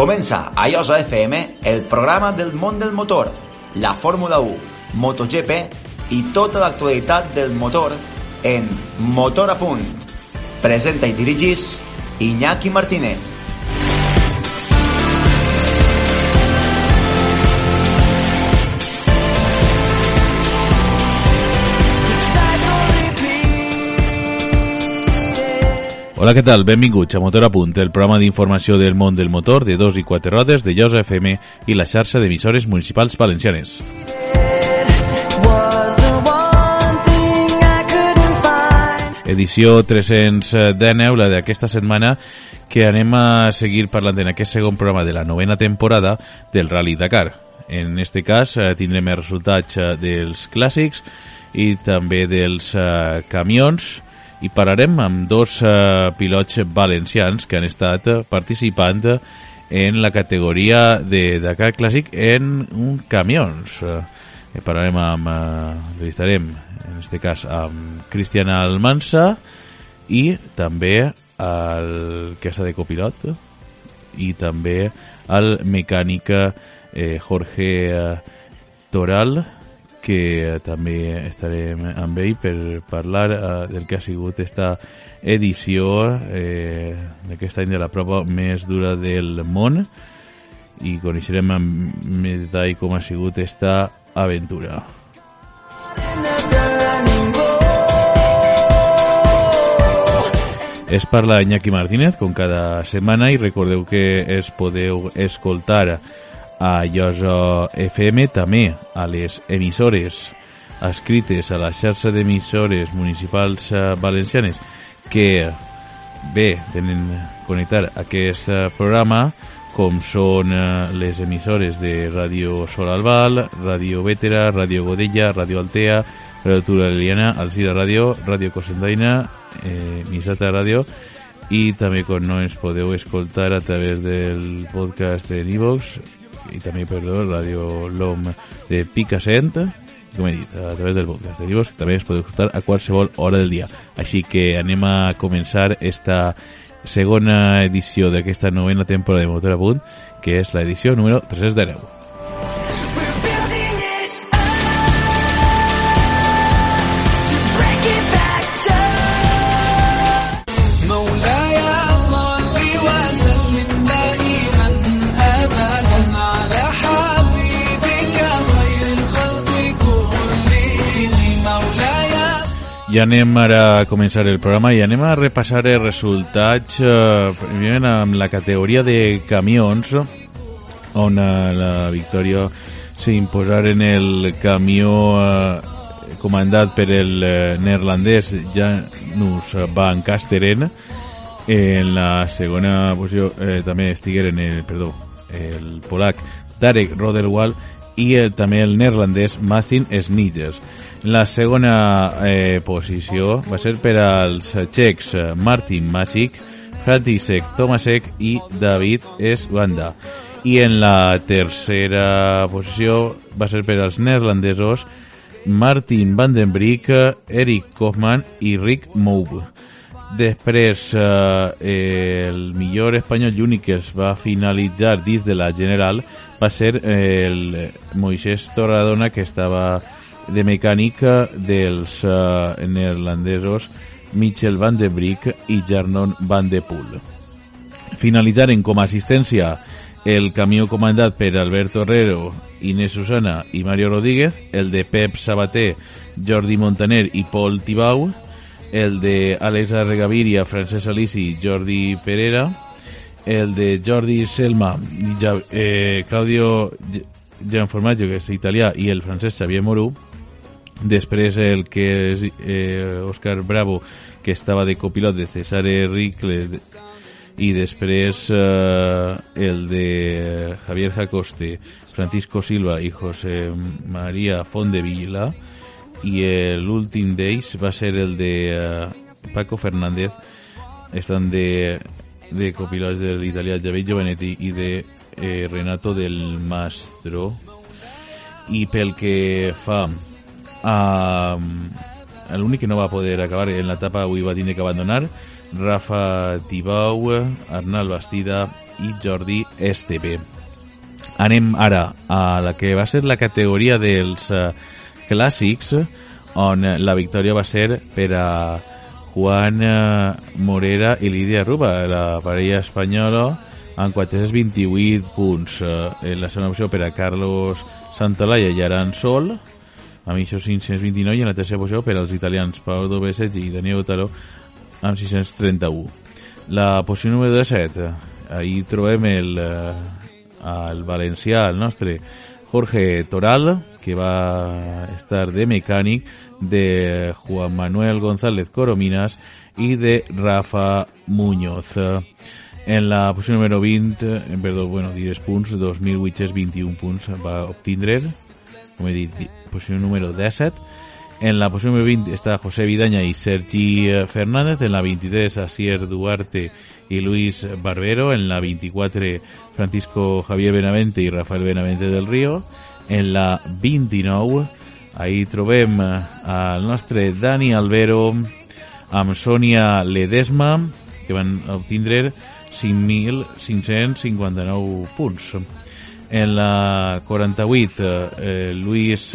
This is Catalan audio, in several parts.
Comença a Iosa FM el programa del món del motor, la Fórmula 1, MotoGP i tota l'actualitat del motor en Motor a Punt. Presenta i dirigís Iñaki Martínez. Hola, què tal? Benvinguts a Motor a Punt, el programa d'informació del món del motor de dos i quatre rodes de Llosa FM i la xarxa d'emissores municipals valencianes. Edició 319, la d'aquesta setmana, que anem a seguir parlant en aquest segon programa de la novena temporada del Rally Dakar. En este cas eh, tindrem els resultats eh, dels clàssics i també dels eh, camions, i parlarem amb dos uh, pilots valencians que han estat participant en la categoria de Dakar Clàssic en un camions. Uh, parlarem amb, uh, entrevistarem, en aquest cas, amb Cristian Almansa i també el que està de copilot i també el mecànic eh, Jorge Toral que també estarem amb ell per parlar eh, del que ha sigut esta edició eh, d'aquest any de la prova més dura del món i coneixerem amb més detall com ha sigut esta aventura. Es parla Iñaki Martínez com cada setmana i recordeu que es podeu escoltar a Llosa FM, també a les emissores escrites a la xarxa d'emissores municipals eh, valencianes que bé tenen connectar aquest eh, programa com són eh, les emissores de Ràdio Sol Albal, Ràdio Vétera, Ràdio Godella, Ràdio Altea, Ràdio Turaliana, Alcira Ràdio, Ràdio Cosendaina, eh, Misata Ràdio i també com no ens podeu escoltar a través del podcast de Nivox i també, perdó, Radio LOM de Picassent, com he dit, a través del podcast de Divos, també es podeu escoltar a qualsevol hora del dia. Així que anem a començar esta segona edició d'aquesta novena temporada de Motor Punt, que és l'edició número 310. I anem ara a començar el programa i anem a repassar els resultats eh, amb la categoria de camions on eh, la victòria s'imposar en el camió eh, comandat per el eh, neerlandès Janus Van Kasteren en la segona posició eh, també estigueren el, perdó, el polac Darek Roderwall i el, també el neerlandès Martin Sniders la segona eh, posició va ser per als txecs eh, Martin Masic, František Tomasek i David Esbanda. I en la tercera posició va ser per als neerlandesos Martin Van den Briek, Eric Kaufmann i Rick Moub. Després, eh, el millor espanyol i únic que es va finalitzar dins de la general va ser el Moisés Torradona, que estava de mecànica dels uh, neerlandesos Michel van de Brick i Jarnon van de Poel. Finalitzaren com a assistència el camió comandat per Alberto Herrero, Inés Susana i Mario Rodríguez, el de Pep Sabater, Jordi Montaner i Pol Tibau, el de Àlex Arregaviria, Francesc Alici i Jordi Pereira, el de Jordi Selma, ja, eh, Claudio Gianformaggio, que és italià, i el francès Xavier Morú, Després el que és eh, Òscar Bravo, que estava de copilot de Cesare Ricle, i després eh, el de Javier Jacoste, Francisco Silva i José María Fondevilla i l'últim d'ells va ser el de eh, Paco Fernández estan de, de copilots de l'italià Javier Giovanetti i de eh, Renato del Mastro. I pel que fa a, l'únic que no va poder acabar en l'etapa avui va tindre que abandonar Rafa Tibau, Arnal Bastida i Jordi Esteve. Anem ara a la que va ser la categoria dels uh, clàssics, on la victòria va ser per a Juan uh, Morera i Lídia Ruba, la parella espanyola, amb 428 punts. Uh, en la segona opció per a Carlos Santolaya i Aran Sol, amb això 529, i en la tercera posició per als italians Paolo Besset i Daniel Otaro amb 631. La posició número 17, ahí trobem el, el valencià, el nostre Jorge Toral, que va estar de mecànic, de Juan Manuel González Corominas i de Rafa Muñoz. En la posició número 20, perdó, bueno, diré punts, 2.821 punts va obtindre, com he dit, posició número 17. En la posició número 20 està José Vidaña i Sergi Fernández. En la 23, Asier Duarte i Luis Barbero. En la 24, Francisco Javier Benavente i Rafael Benavente del Río. En la 29, ahí trobem al nostre Dani Albero amb Sònia Ledesma, que van obtindre 5.559 punts. En la 48, eh, Luis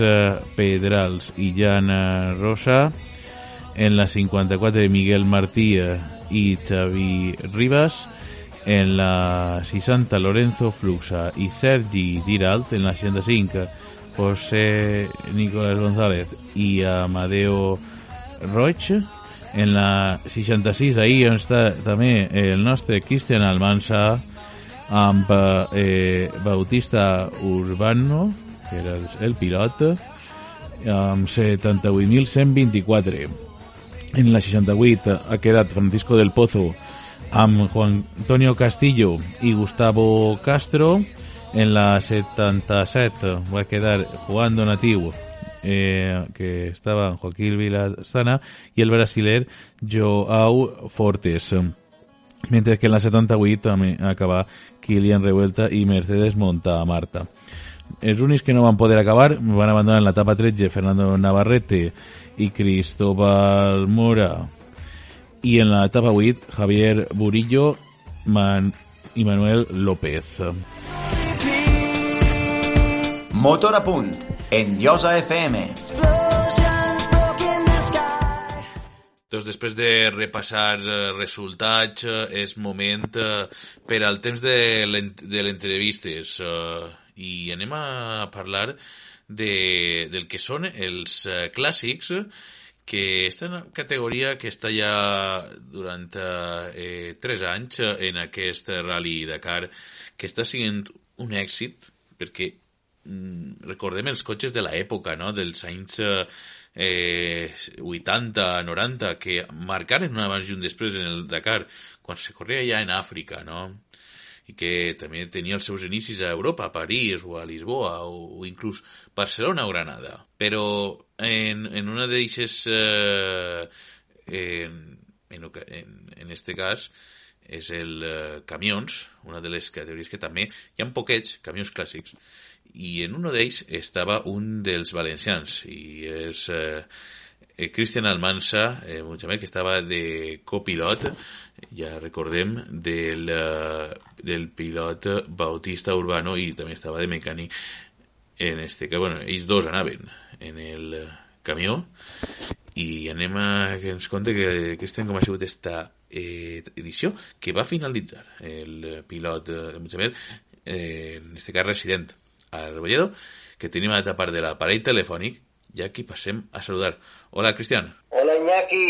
Pedrals i Jan Rosa. En la 54, Miguel Martí i Xavi Ribas. En la 60, Lorenzo Fluxa i Sergi Giralt. En la 65, José Nicolás González i Amadeo Roig. En la 66, ahí on està també el nostre Cristian Almansa, amb eh, Bautista Urbano, que era el pilot, amb 78.124. En la 68 ha quedat Francisco del Pozo amb Juan Antonio Castillo i Gustavo Castro. En la 77 va quedar Juan Donatiu, eh, que estava en Joaquín Vilazana, i el brasiler Joao Fortes mentre que en la 78 també acabar Kilian Revuelta i Mercedes Montamarta. Els únics que no van poder acabar van abandonar en l'etapa 13 Fernando Navarrete i Cristóbal Mora i en l'etapa 8 Javier Burillo Man i Manuel López. Motor a punt, en Llosa FM. Doncs després de repassar resultats, és moment per al temps de l'entrevistes i anem a parlar de, del que són els clàssics que està en categoria que està ja durant eh, 3 anys en aquest Rally Dakar que està sent un èxit perquè mm, recordem els cotxes de l'època, no? dels anys eh, 80, 90, que marcaren un abans i un després en el Dakar, quan se corria ja en Àfrica, no? i que també tenia els seus inicis a Europa, a París o a Lisboa o, o inclús Barcelona o Granada. Però en, en una d'eixes, eh, en, en, en, en este cas, és el eh, camions, una de les categories que també hi ha poquets camions clàssics, i en un d'ells estava un dels valencians, i és eh, Cristian Almansa, eh, que estava de copilot, ja recordem, del, uh, del pilot Bautista Urbano i també estava de mecànic en este que, bueno, ells dos anaven en el camió. I anem a que ens conte que Cristian com ha sigut esta eh, edició que va finalitzar el pilot de Mutxamer eh, en este cas resident a Rebolledo que tenim a l'altra part de l'aparell telefònic i aquí passem a saludar. Hola, Cristian. Hola, Iñaki.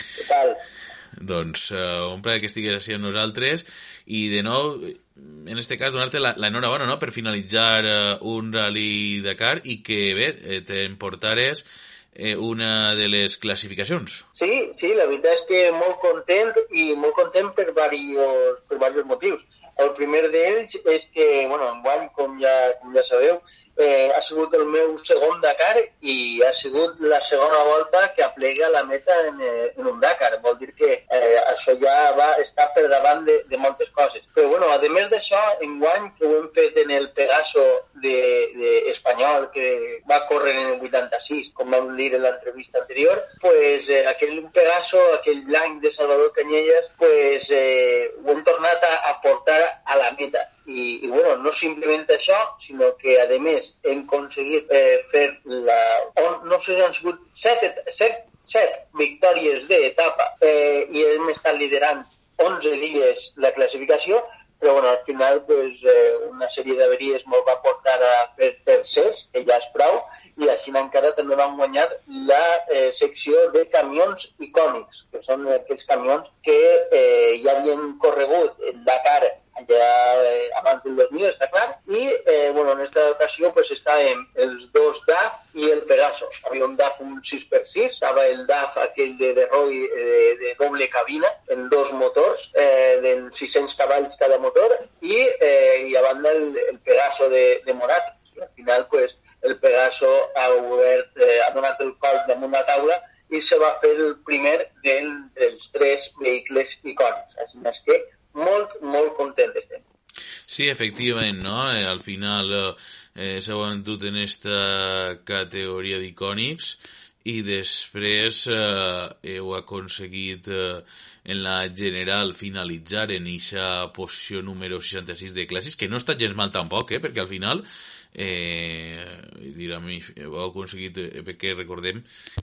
Què tal? Doncs uh, un plaer que estigues així amb nosaltres i de nou, en este cas, donar-te l'enhorabona no? per finalitzar uh, un Rally Dakar i que bé, eh, t'emportares eh, una de les classificacions. Sí, sí, la veritat és que molt content i molt content per diversos, per diversos motius. El primer d'ells és que, bueno, enguany, com ja, com ja sabeu, eh, ha sigut el meu segon Dakar i ha sigut la segona volta que aplega la meta en, eh, en un Dakar. Vol dir que eh, això ja va estar per davant de, de moltes coses. Però bueno, a més d'això, enguany que ho hem fet en el Pegaso de, de espanyol que va córrer en el 86, com vam dir en l'entrevista anterior, pues, eh, aquell Pegaso, aquell blanc de Salvador Canyelles, pues, eh, ho hem tornat a, a portar a la meta i, i bueno, no simplement això, sinó que a més hem aconseguit eh, fer la... On, no sé si han sigut set, set, set victòries d'etapa eh, i hem estat liderant 11 dies la classificació, però bueno, al final pues, eh, una sèrie d'averies ens va portar a fer tercers, que ja és prou, i així encara també van guanyar la eh, secció de camions icònics, que són aquells camions que eh, ja havien corregut en Dakar ja eh, abans del 2000, està clar, i eh, bueno, en aquesta ocasió pues, estàvem els dos DAF i el Pegasus. Havia un DAF un 6x6, estava el DAF aquell de, de Roy eh, de doble cabina, en dos motors, eh, de 600 cavalls cada motor, i, eh, i a banda el, el Pegaso de, de Morat. I al final, pues, el Pegaso ha obert, eh, ha donat el col damunt la taula i se va fer el primer del, dels tres vehicles icònics. Així que molt, molt content estem. Sí, efectivament, no? Eh, al final eh, s'ha aguantat en aquesta categoria d'icònics i després eh, heu aconseguit eh, en la general finalitzar en aquesta posició número 66 de classes, que no està gens mal tampoc, eh, perquè al final eh, dir, a mi ho heu aconseguit eh, perquè recordem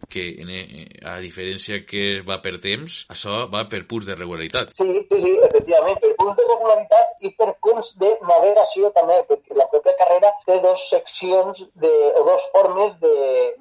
que eh, a diferència que va per temps, això va per punts de regularitat. Sí, sí, sí, efectivament, per punts de regularitat i per punts de navegació també, perquè la pròpia carrera té dos seccions de, o dos formes de,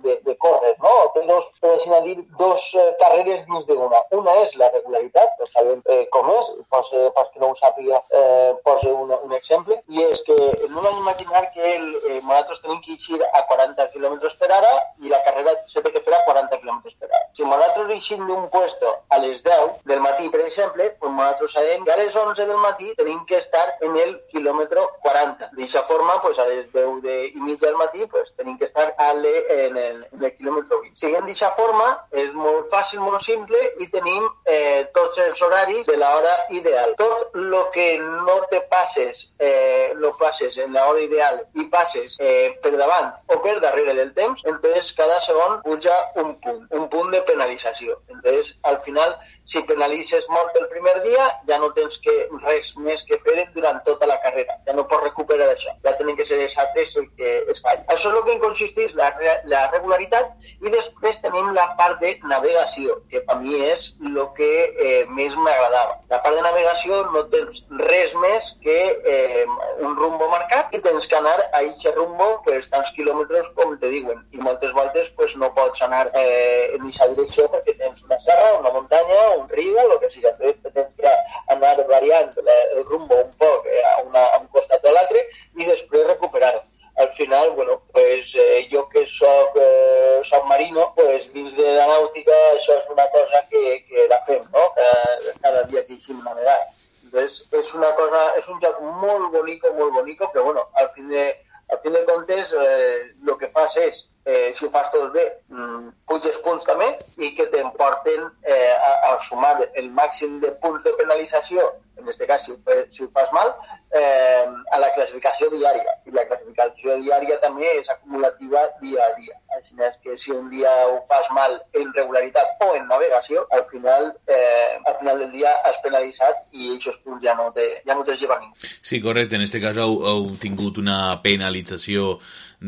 de, de córrer, no? Té dos, per dir, dos eh, carreres dins d'una. Una és la regularitat, que sabem eh, com és, posa, per que no ho sàpiga, eh, posa un, un exemple, i és que no hem imaginar que el, eh, nosaltres tenim que eixir a 40 km per hora i la carrera se té que fer a 40 km per hora. Si nosaltres eixim d'un puesto a les 10 del matí, per exemple, pues nosaltres sabem que a les 11 del matí tenim que estar en el quilòmetre 40. D'aquesta forma, pues, a les 10 de, i mitja del matí, pues, tenim que estar a le, en, el, en el quilòmetre 20. Siguem d'aquesta forma, és molt fàcil, molt simple, i tenim eh, tots els horaris de l'hora ideal. Tot el que no te passes, eh, lo passes en l'hora ideal i passes eh, per davant o per darrere del temps, entonces cada segon puja un punt, un punt de penalització. Entonces, al final, si penalitzes molt el primer dia, ja no tens que res més que fer durant tota la carrera. Ja no pots recuperar això. Ja tenen que ser els altres el que es fa. Això és el que consisteix la, la regularitat i després tenim la part de navegació, que per mi és el que eh, més m'agradava. La part de navegació no tens res més que eh, un rumbo marcat i tens que anar a aquest rumbo pues, tants quilòmetres com te diuen. I moltes voltes pues, no pots anar eh, en aquesta direcció perquè tens una serra, una muntanya, un riu, el que sigui. Tens que anar variant el rumbo un poc eh, a, una, a un costat o l'altre i després recuperar-ho. Al final, bueno, pues eh, jo que soc eh, submarino, pues dins de la nàutica això és una cosa que, que la fem, no? Cada, cada dia que eixim navegar. Entonces, és una cosa, és un joc molt bonico, molt bonico, però bueno, al fin de, al fin de comptes, eh, el que fas és eh, si ho fas tot bé, mm, puges punts també i que t'emporten eh, a, a sumar el màxim de punts de penalització, en aquest cas si ho, si ho fas mal, eh, a la classificació diària. I la classificació diària també és acumulativa dia a dia. Així és que si un dia ho fas mal en regularitat o en navegació, al final, eh, al final del dia has penalitzat i aquests punts ja no te, ja no te llevan ningú. Sí, correcte. En aquest cas heu, heu tingut una penalització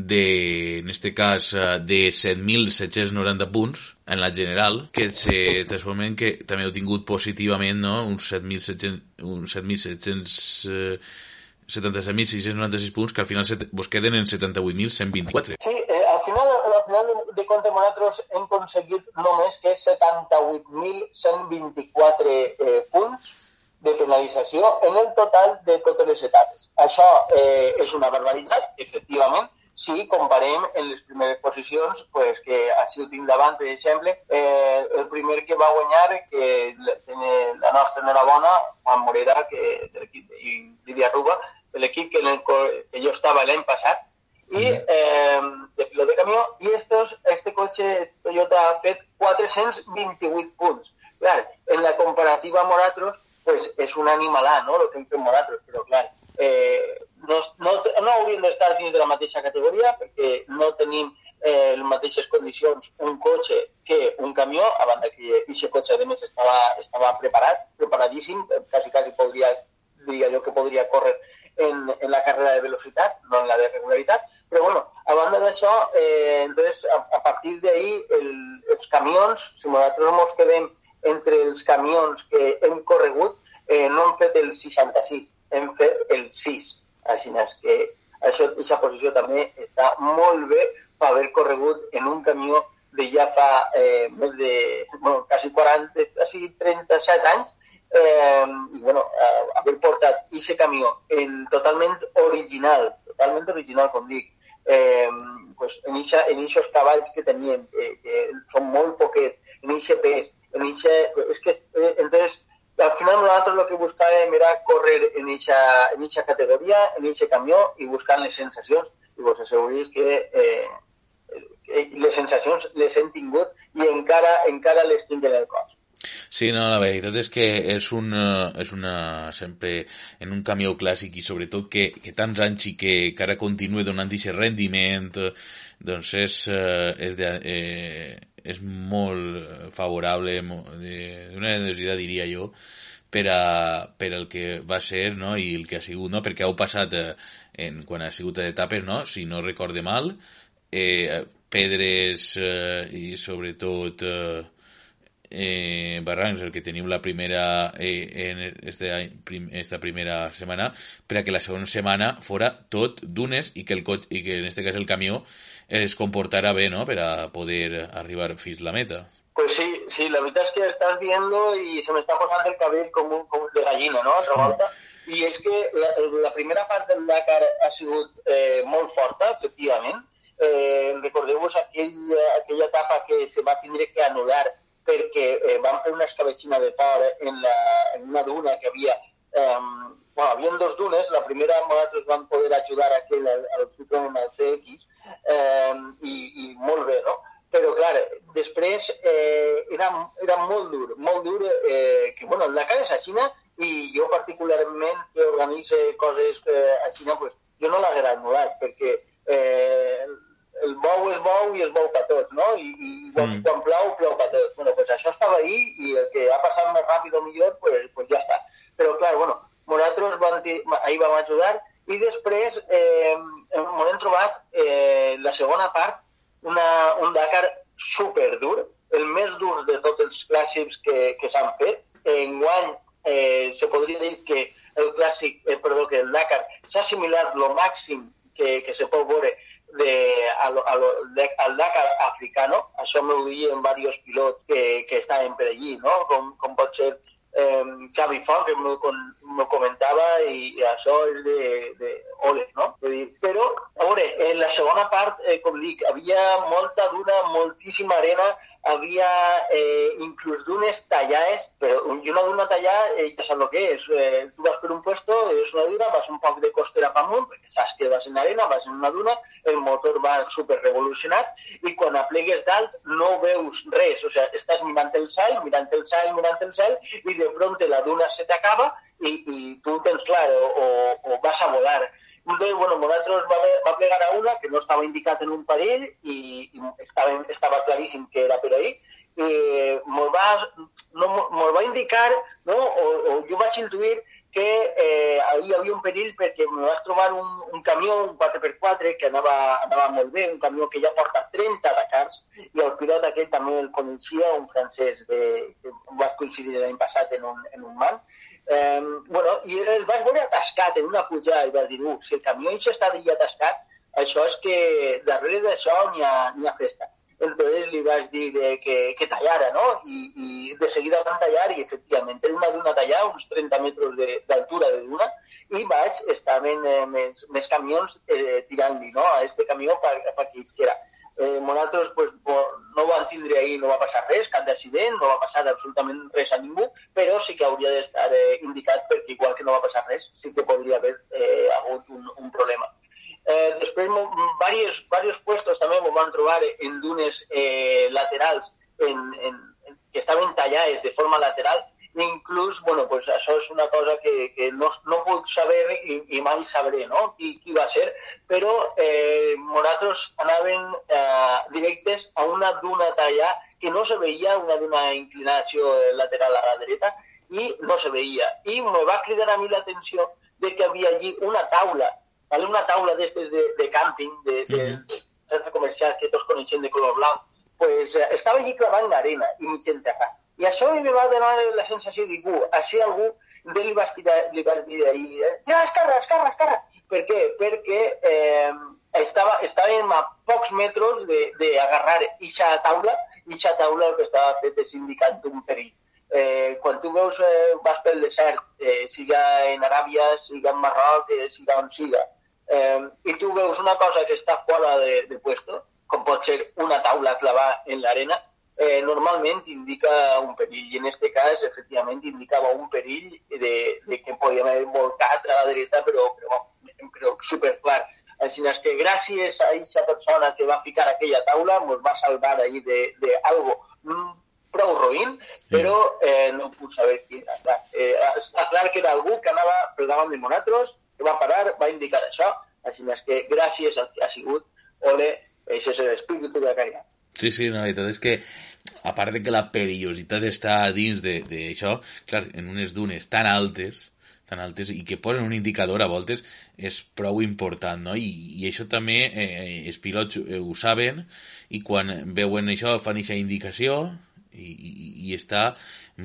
de, en este cas, eh, de 7.790 punts en la general, que se transformen que també heu tingut positivament no? uns 7.700 uns 7.700 77.696 punts que al final vos queden en 78.124. Sí, eh, al final, al final de compte nosaltres hem aconseguit només que 78.124 eh, punts de penalització en el total de totes les etapes. Això eh, és una barbaritat, efectivament, si comparem en les primeres posicions, pues, que així ho tinc davant, per exemple, eh, el primer que va guanyar, que la nostra enhorabona, Juan Morera, que de i Lídia Ruba, de l'equip que, que jo estava l'any passat, i eh, de pilot de camió, i estos, este cotxe Toyota ha fet 428 punts. Clar, en la comparativa amb nosaltres, pues, és un animalà, no?, el que hem fet nosaltres, però clar, eh, no, no, no hauríem d'estar dins de la mateixa categoria perquè no tenim eh, les mateixes condicions un cotxe que un camió, a banda que aquest cotxe a més estava, estava preparat, preparadíssim, quasi, quasi podria, diria jo que podria córrer en, en la carrera de velocitat, no en la de regularitat, però bueno, a banda d'això, eh, entonces, a, a partir d'ahí, el, els camions, si nosaltres ens quedem entre els camions que hem corregut, eh, no hem fet el 65, hem fet el 6. Així és que això, aquesta posició també està molt bé per haver corregut en un camió de ja fa eh, més de, bueno, quasi 40, quasi 37 anys, eh, i bueno, eh, haver portat aquest camió en totalment original, totalment original, com dic, eh, pues en aquests cavalls que teníem, que, que són molt poquets, en aquest pes, en eixa, és que, eh, entonces, al final nosaltres lo que buscàvem era córrer en eixa, en eixa categoria, en eixe camió i buscant les sensacions i vos asseguris que eh, les sensacions les hem tingut i encara encara les tinc el cos. Sí, no, la veritat és que és una, és una sempre en un camió clàssic i sobretot que, que tants anys i que encara continua donant aquest rendiment doncs és, eh, és de, eh, és molt favorable, d'una necessitat diria jo, per, a, per el que va ser no? i el que ha sigut, no? perquè heu passat eh, en, quan ha sigut etapes, no? si no recorde mal, eh, pedres eh, i sobretot eh, eh, barrancs, el que tenim la primera eh, en este prim, esta primera setmana, per a que la segona setmana fora tot dunes i que, el cotxe, i que en este cas el camió es comportarà bé no? per a poder arribar fins la meta. Pues sí, sí, la veritat és que estàs viendo i se me està posant el cabell com, un, com de gallina, no?, altra volta. I és que la, la primera part del Dakar ha sigut eh, molt forta, efectivament. Eh, Recordeu-vos aquell, aquella etapa que se va tindre que anul·lar perquè eh, van fer una escabetxina de por en, la, en una duna que havia... Eh, bueno, havia dos dunes, la primera nosaltres vam poder ajudar a aquell, al, al Citroën al CX, eh, i, i molt bé, no? Però, clar, després eh, era, era molt dur, molt dur, eh, que, bueno, el Dakar és a Xina i jo particularment que organitze coses eh, a Xina, pues, jo no l'haguera anul·lat, perquè eh, el bou és bou i es bou per tot, no? I, i quan, mm. quan plou, plou per tot. Bueno, pues això estava ahí i el que ha passat més ràpid o millor, pues, pues ja està. Però, clar, bueno, nosaltres vam, ahir vam ajudar i després eh, hem trobat eh, la segona part, una, un Dakar super dur, el més dur de tots els clàssics que, que s'han fet. Enguany eh, se podria dir que el clàssic, eh, perdó, que el Dakar s'ha assimilat lo màxim que, que se pot veure de, a lo, a lo, de, al Dakar africano, això m'ho diuen diversos pilots que, que estaven per allí, no? com, com pot ser eh, Xavi Font, que m'ho comentava, i, això és de, de ole, no? Però, a veure, en la segona part, eh, com dic, havia molta duna, moltíssima arena, havia eh, inclús dunes tallades, però una duna tallada eh, ja saps el que és. Eh, tu vas per un puesto, és una duna, vas un poc de costera per amunt, perquè saps que vas en arena, vas en una duna, el motor va super revolucionat i quan aplegues dalt no veus res, o sigui, estàs mirant el cel, mirant el cel, mirant el cel i de pronto la duna se t'acaba i, i tu tens clar o, o, vas a volar. Entonces, bueno, nosaltres va, va plegar a una que no estava indicat en un parell i, i estava, estava claríssim que era per ahí. Eh, mos va, no, mos va indicar, no, o, o jo vaig intuir que eh, hi havia un perill perquè me vas trobar un, un camió, un 4x4, que anava, anava molt bé, un camió que ja porta 30 Dakars, i el pilot aquell també el coneixia, un francès que, va coincidir l'any passat en un, en un man, Eh, bueno, i el vaig veure atascat en una pujada i vaig dir, uh, si el camió hi està allà atascat, això és que darrere d'això n'hi ha, ha festa. Entonces li vaig dir de que, que tallara, no? I, i de seguida van tallar i efectivament era una duna tallar, uns 30 metres d'altura de, de duna, i vaig, estaven eh, més, més camions eh, tirant-li, no? A este camió per que isquera. Eh, nosaltres pues, no van tindre ahir, no va passar res, cap d'accident, no va passar absolutament res a ningú, però sí que hauria d'estar eh, indicat perquè igual que no va passar res, sí que podria haver eh, un, problema. Eh, varios, varios puestos també m'ho van trobar en dunes eh, laterals en, en, que estaven tallades de forma lateral inclús, bueno, pues això és una cosa que, que no, no puc saber i, i mai sabré no? qui, qui va ser, però eh, nosaltres anàvem eh, directes a una duna tallada que no se veia, una duna inclinació lateral a la dreta, i no se veia. I me va cridar a mi l'atenció de que havia allí una taula, ¿vale? una taula d'estes de, de càmping, de, de centre comercial que tots coneixem de color blanc, pues, eh, estava allí clavant l'arena i mig enterrat. I això em va donar la sensació de que així algú de li va aspirar, li va dir ja, escarra, escarra, escarra. Per què? Perquè eh, estava, estàvem a pocs metres d'agarrar ixa taula, ixa taula que estava fet és indicant un perill. Eh, quan tu veus, eh, vas pel desert, eh, siga en Aràbia, siga en Marroc, eh, siga on siga, eh, i tu veus una cosa que està fora de, de puesto, com pot ser una taula clavada en l'arena, eh, normalment indica un perill. I en aquest cas, efectivament, indicava un perill de, de que podíem haver volcat a la dreta, però, però, però superclar. Així és que gràcies a aquesta persona que va ficar aquella taula ens va salvar ahir d'algo prou roïn, però eh, no puc saber qui era. Clar, eh, està clar que era algú que anava per davant de nosaltres, que va parar, va indicar això, així és que gràcies al que ha sigut, ole, això és l'espíritu de Caire. Sí, sí, no, la veritat és que, a part de que la perillositat està dins d'això, clar, en unes dunes tan altes, tan altes i que posen un indicador a voltes és prou important, no? I, i això també eh, els pilots eh, ho saben i quan veuen això fan aquesta indicació i, i, i està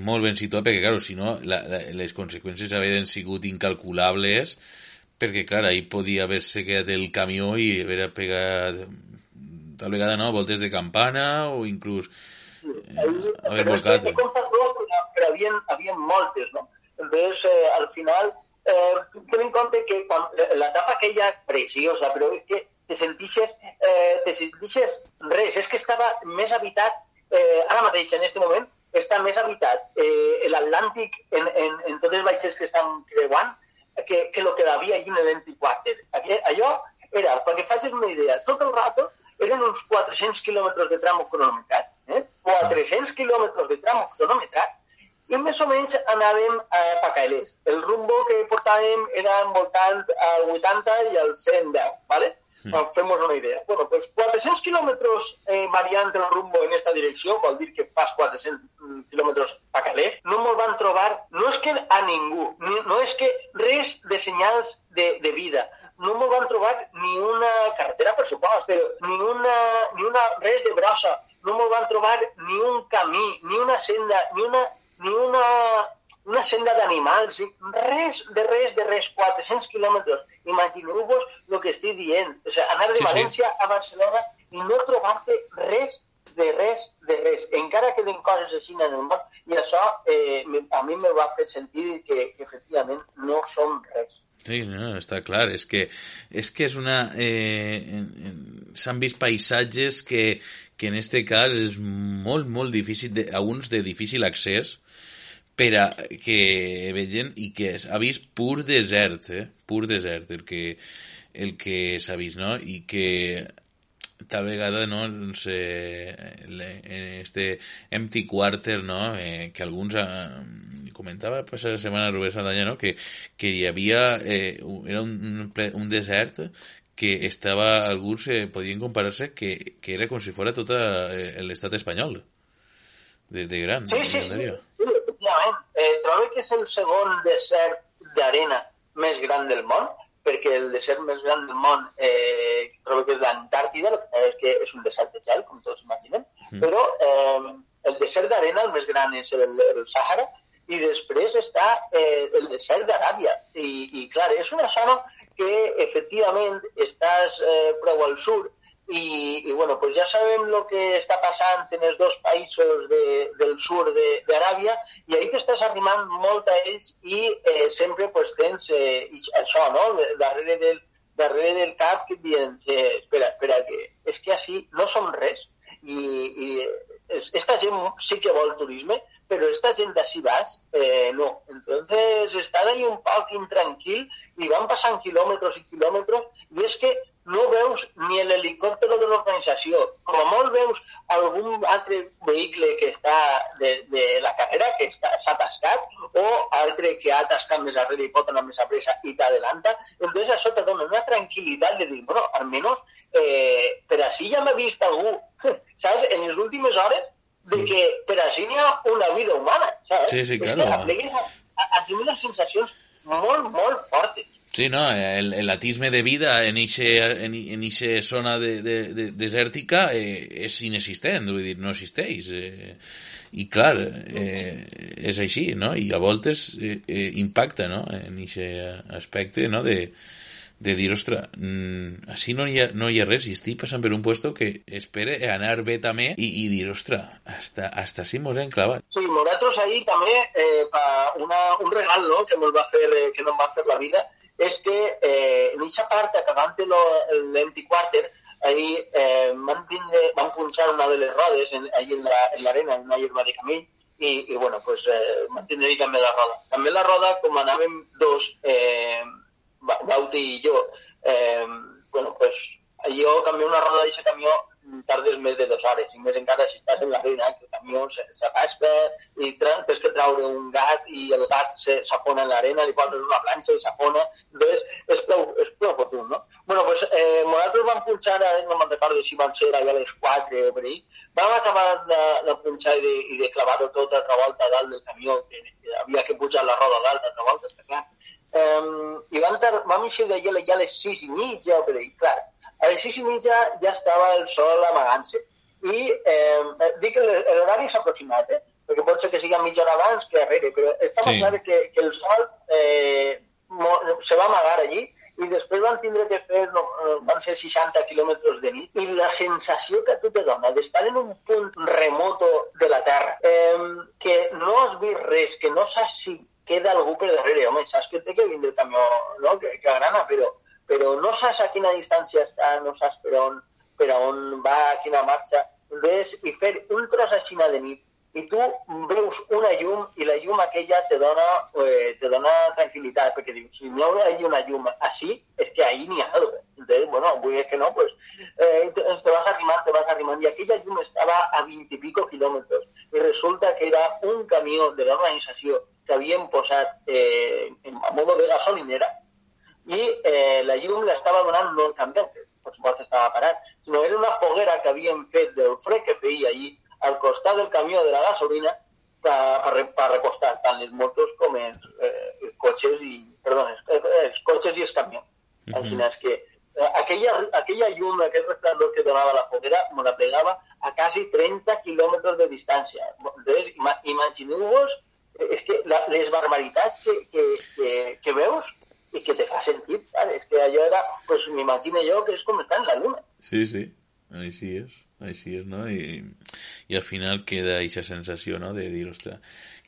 molt ben situat perquè, clar, si no, la, la, les conseqüències havien sigut incalculables perquè, clar, ahir podia haver-se quedat el camió i haver pegat tal vegada no, voltes de campana o inclús eh, haver volcat. Però, però havien, havien moltes, no? Entonces, eh, al final, eh, ten en compte que quan, l'etapa aquella preciosa, però és que te sentixes, eh, te sentixes res, és que estava més habitat, eh, ara mateix, en aquest moment, està més habitat eh, l'Atlàntic en, en, en tots els vaixells que estan creuant que, que el que havia allí en el 24. Allò era, perquè facis una idea, tot el rato eren uns 400 quilòmetres de tram cronometrat, eh? 400 quilòmetres de tram cronometrat, i més o menys anàvem a Pacaelés. El rumbo que portàvem era envoltant al 80 i al 110, ¿vale? Mm. fem una idea. Bueno, pues 400 quilòmetres eh, variant el rumbo en esta direcció, vol dir que fas 400 quilòmetres a Calés, no me'l van trobar, no és que a ningú, no és que res de senyals de, de vida, no m'ho van trobar ni una carretera, per supost, però ni una, ni una res de brossa, no m'ho van trobar ni un camí, ni una senda, ni una, ni una, una senda d'animals, res de res de res, 400 quilòmetres. Imagineu-vos el que estic dient. O sigui, anar de sí, València sí. a Barcelona i no trobar-te res de res de res. Encara queden coses així en el món i això eh, a mi me va fer sentir que, que efectivament no som res. Sí, no, està clar, és que és, que és una... Eh, S'han vist paisatges que, que en este cas és molt, molt difícil, de, alguns de difícil accés, per a que vegin i que ha vist pur desert, eh? pur desert el que, el que s'ha vist, no? I que tal vegada, no, no sé, en este empty quarter, no, eh, que alguns eh, comentava pues, la setmana Rubén Saldaña, no, que, que hi havia, eh, era un, un desert que estava, alguns eh, podien comparar-se que, que era com si fos tot eh, l'estat espanyol, de, de gran. Sí, sí, sí, efectivament. Eh, trobo que és el segon desert d'arena més gran del món, perquè el desert més gran del món eh, trobo que és l'Antàrtida, el que és un desert de gel, com tots imaginem, mm. però eh, el desert d'arena, el més gran és el, el Sàhara, i després està eh, el desert d'Aràbia. I, I, clar, és una zona que efectivament estàs eh, prou al sud, i, i bueno, pues ja sabem el que està passant en els dos països de, del sud d'Aràbia i ahir t'estàs arribant molt a ells i eh, sempre pues, tens eh, això, no? Darrere del, darrere del cap que et eh, espera, espera, que és que així no som res i, i esta gent sí que vol turisme, però esta gent d'ací baix eh, no. Entonces estan ahí un poc intranquil i van passant quilòmetres i quilòmetres i és que no veus ni l'helicòpter de l'organització. Com a molt veus algun altre vehicle que està de, de la carrera, que s'ha atascat, o altre que ha atascat més arrere i pot anar més a pressa i t'adelanta. Entonces això te dona una tranquil·litat de dir, bueno, almenys eh, per així ja m'ha vist algú, saps, en les últimes hores, de que per així n'hi ha una vida humana, saps? Sí, sí, claro. És que a, a, a, a unes sensacions molt, molt fortes. Sí, no, el, el atisme de vida en ixe, en, en ixe zona de, de, de, desèrtica eh, és inexistent, vull dir, no existeix. Eh, I clar, eh, és així, no? I a voltes eh, eh, impacta, no?, en ixe aspecte, no?, de, de dir, ostres, mmm, així no hi, ha, no hi ha res i estic passant per un puesto que espere anar bé també i, i dir, ostres, hasta, hasta així mos hem clavat. Sí, nosaltres ahir també, eh, pa una, un regal no? que, va fer, eh, que nos va fer la vida, és que eh, en aquesta part, acabant l'empty quarter, ahí eh, van, van punxar una de les rodes en, ahí en la, en una hierba de camí, i, i bueno, pues, eh, van tindre també la roda. També la roda, com anàvem dos, eh, Bauti i jo, eh, bueno, pues, jo canviar una roda d'aquest camió tardes més de dues hores, i més encara si estàs en la l'arena, que el camió s'apasca i tens que traure un gat i el gat s'afona en l'arena, li poses una planxa i s'afona, entonces és prou, és prou oportú, no? bueno, pues eh, nosaltres vam punxar, no me'n recordo si van ser allà a les 4 o per ahí, vam acabar de, de punxar i de, i de clavar-ho tot altra volta dalt del camió, que, que havia que pujar la roda dalt altra volta, està clar. Um, I vam, vam eixir d'allà ja a les 6 i mitja o per ahí, clar, a les sis i mitja ja estava el sol amagant-se. I eh, dic que l'horari s'ha aproximat, eh? perquè pot ser que sigui mitja hora abans que darrere, però estava sí. clar que, que el sol eh, se va amagar allí i després van tindre que fer, no, van ser 60 quilòmetres de nit, i la sensació que tu te dona d'estar en un punt remoto de la Terra, eh, que no has vist res, que no saps si queda algú per darrere, home, saps que té que vindre el camió, no?, que, que agrana, però però no saps a quina distància està, no saps per on, per on va, a quina marxa, ves i fer un tros així de nit i tu veus una llum i la llum aquella te dona, eh, te dona tranquil·litat, perquè dius, si no hi una llum així, és que ahí n'hi ha algo. Entonces, bueno, vull dir que no, pues, eh, te vas arrimant, te vas arrimant, i aquella llum estava a 20 i pico resulta que era un camió de l'organització que havien posat eh, en, modo de gasolinera, i eh, la llum l'estava donant no el canviant, que per supost estava parat, sinó era una foguera que havien fet del fred que feia allí al costat del camió de la gasolina per, per recostar tant els motos com els, eh, els cotxes i, perdó, els, els cotxes i els camions. Uh -huh. Així és que eh, aquella, aquella llum, aquest resplandor que donava la foguera, me la plegava a quasi 30 quilòmetres de distància. Imagineu-vos, és que la, les barbaritats que, que, que, que veus y que te fa sentir, ¿sabes? Es que era, pues m'imagino jo que és com estar en la luna. Sí, sí, així és, així és, no? I, i al final queda aquesta sensació, no?, de dir, ostres,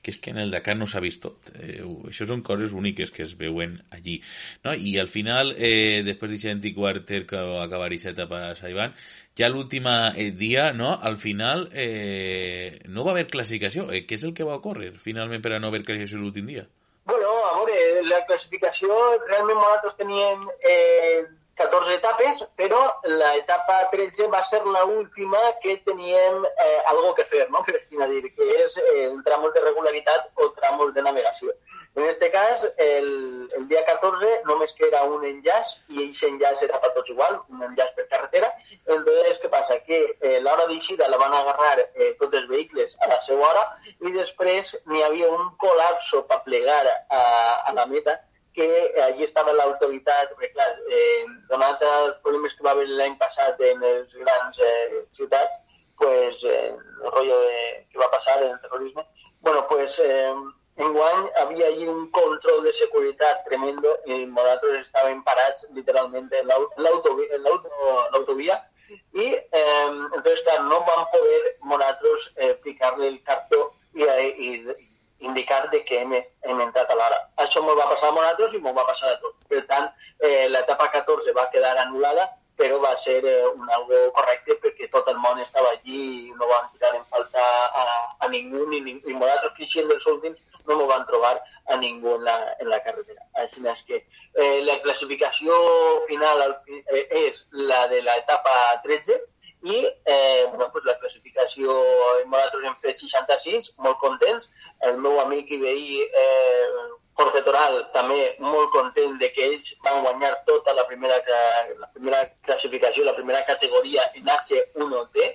que és que en el Dakar no s'ha vist tot. Eh, això són coses úniques que es veuen allí. No? I al final, eh, després d'aquest quarter que va acabar aquesta etapa a Saiban, ja l'últim eh, dia, no? al final, eh, no va haver classificació. Eh, què és el que va ocórrer finalment per a no haver classificació l'últim dia? Bueno, a veure, la classificació, realment nosaltres teníem eh, 14 etapes, però l'etapa 13 va ser l'última que teníem eh, algo que fer, no? per dir, que és eh, un tramos de regularitat o tramos de navegació. En aquest cas, el, el dia 14 només que era un enllaç i aquest enllaç era per tots igual, un enllaç per carretera. Entonces, què passa? Que eh, l'hora d'eixida la van agarrar eh, tots els vehicles a la seva hora i després n'hi havia un col·lapso per plegar a, a la meta que allí estava l'autoritat, perquè clar, eh, donat els problemes que va haver l'any passat en les grans eh, ciutats, pues, eh, el rotllo de, que va passar en el terrorisme, bueno, pues eh, enguany havia allí un control de seguretat tremendo i nosaltres estàvem parats literalment en l'autovia i eh, entonces, clar, no vam poder nosaltres eh, picar-li el cartó i, i, indicar de que hem, hem entrat a l'hora. Això m'ho va passar a nosaltres i m'ho va passar a tot. Per tant, eh, l'etapa 14 va quedar anul·lada, però va ser eh, un algo correcte perquè tot el món estava allí i no van tirar en falta a, a ningú, ni, ni nosaltres que sent dels últims no m'ho van trobar a ningú en la, en la carretera. Així és que Eh, la classificació final al fi, eh, és la de l'etapa 13 i eh, bueno, pues la classificació nosaltres hem fet 66, molt contents. El meu amic i veí eh, Jorge Toral també molt content de que ells van guanyar tota la primera, la primera classificació, la primera categoria en H1D,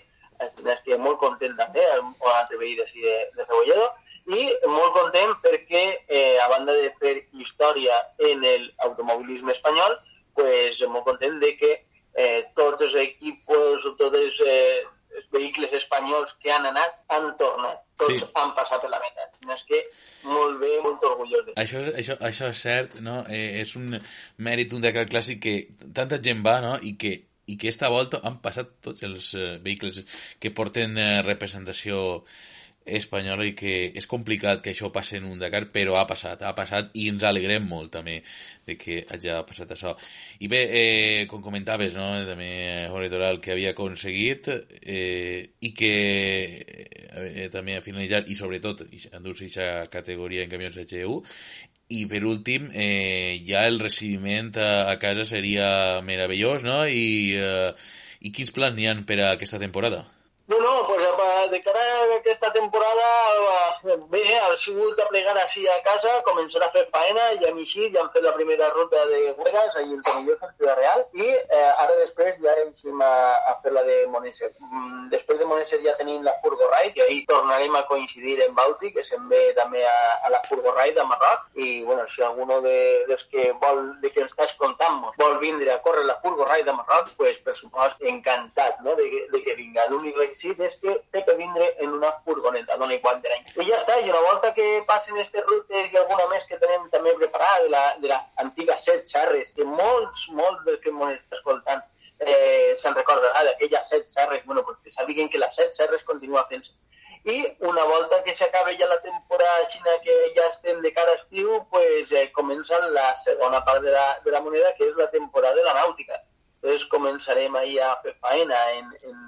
que molt content també, un altre veí de, de, de Rebolledo, i molt content perquè, eh, a banda de fer història en l'automobilisme espanyol, pues, molt content de que eh, tots els equips, tots els, eh, els vehicles espanyols que han anat han tornat. Tots sí. han passat per la meta. És que molt bé, molt orgullós de això, això, això és cert, no? Eh, és un mèrit, un Dakar clàssic que tanta gent va, no? I que i que esta volta han passat tots els eh, vehicles que porten eh, representació espanyola i que és complicat que això passi en un Dakar, però ha passat, ha passat i ens alegrem molt també de que hagi passat això. I bé, eh, com comentaves, no? també Jorge Toral, que havia aconseguit eh, i que eh, també ha finalitzat i sobretot endur-se aquesta categoria en camions HU i per últim, eh, ja el recibiment a, a casa seria meravellós, no? I, eh, i quins plans n'hi ha per a aquesta temporada? No, no, pues de cara a aquesta temporada, bé, ha sigut de plegar així a casa, començar a fer faena, ja hem eixit, ja hem fet la primera ruta de Huegas, ahir en Tomillosa, en Ciudad Real, i eh, ara després ja hem a, a fer la de Moneser. Mm, després de Moneser ja tenim la Furgo Ride, i ahir tornarem a coincidir en Bauti, que se'n ve també a, a la Furgo Ride a Marroc, i bueno, si alguno de, dels que vol, de que ens estàs contant vol vindre a córrer la Furgo Ride a Marroc, pues per supost encantat no? de, de que vinga. L'únic requisit és que té que vindre en una furgoneta, dona igual de l'any. I ja està, i una volta que passen aquestes rutes i alguna més que tenem també preparada de la, de la antiga set xarres, que molts, molts dels que m'ho està escoltant eh, se'n recordarà d'aquelles set xarres, bueno, pues sàpiguen que les set xarres continua fent-se. I una volta que s'acabe ja la temporada xina que ja estem de cara a estiu, pues eh, comença la segona part de la, de la moneda, que és la temporada de la nàutica. Entonces començarem ahir a fer faena en, en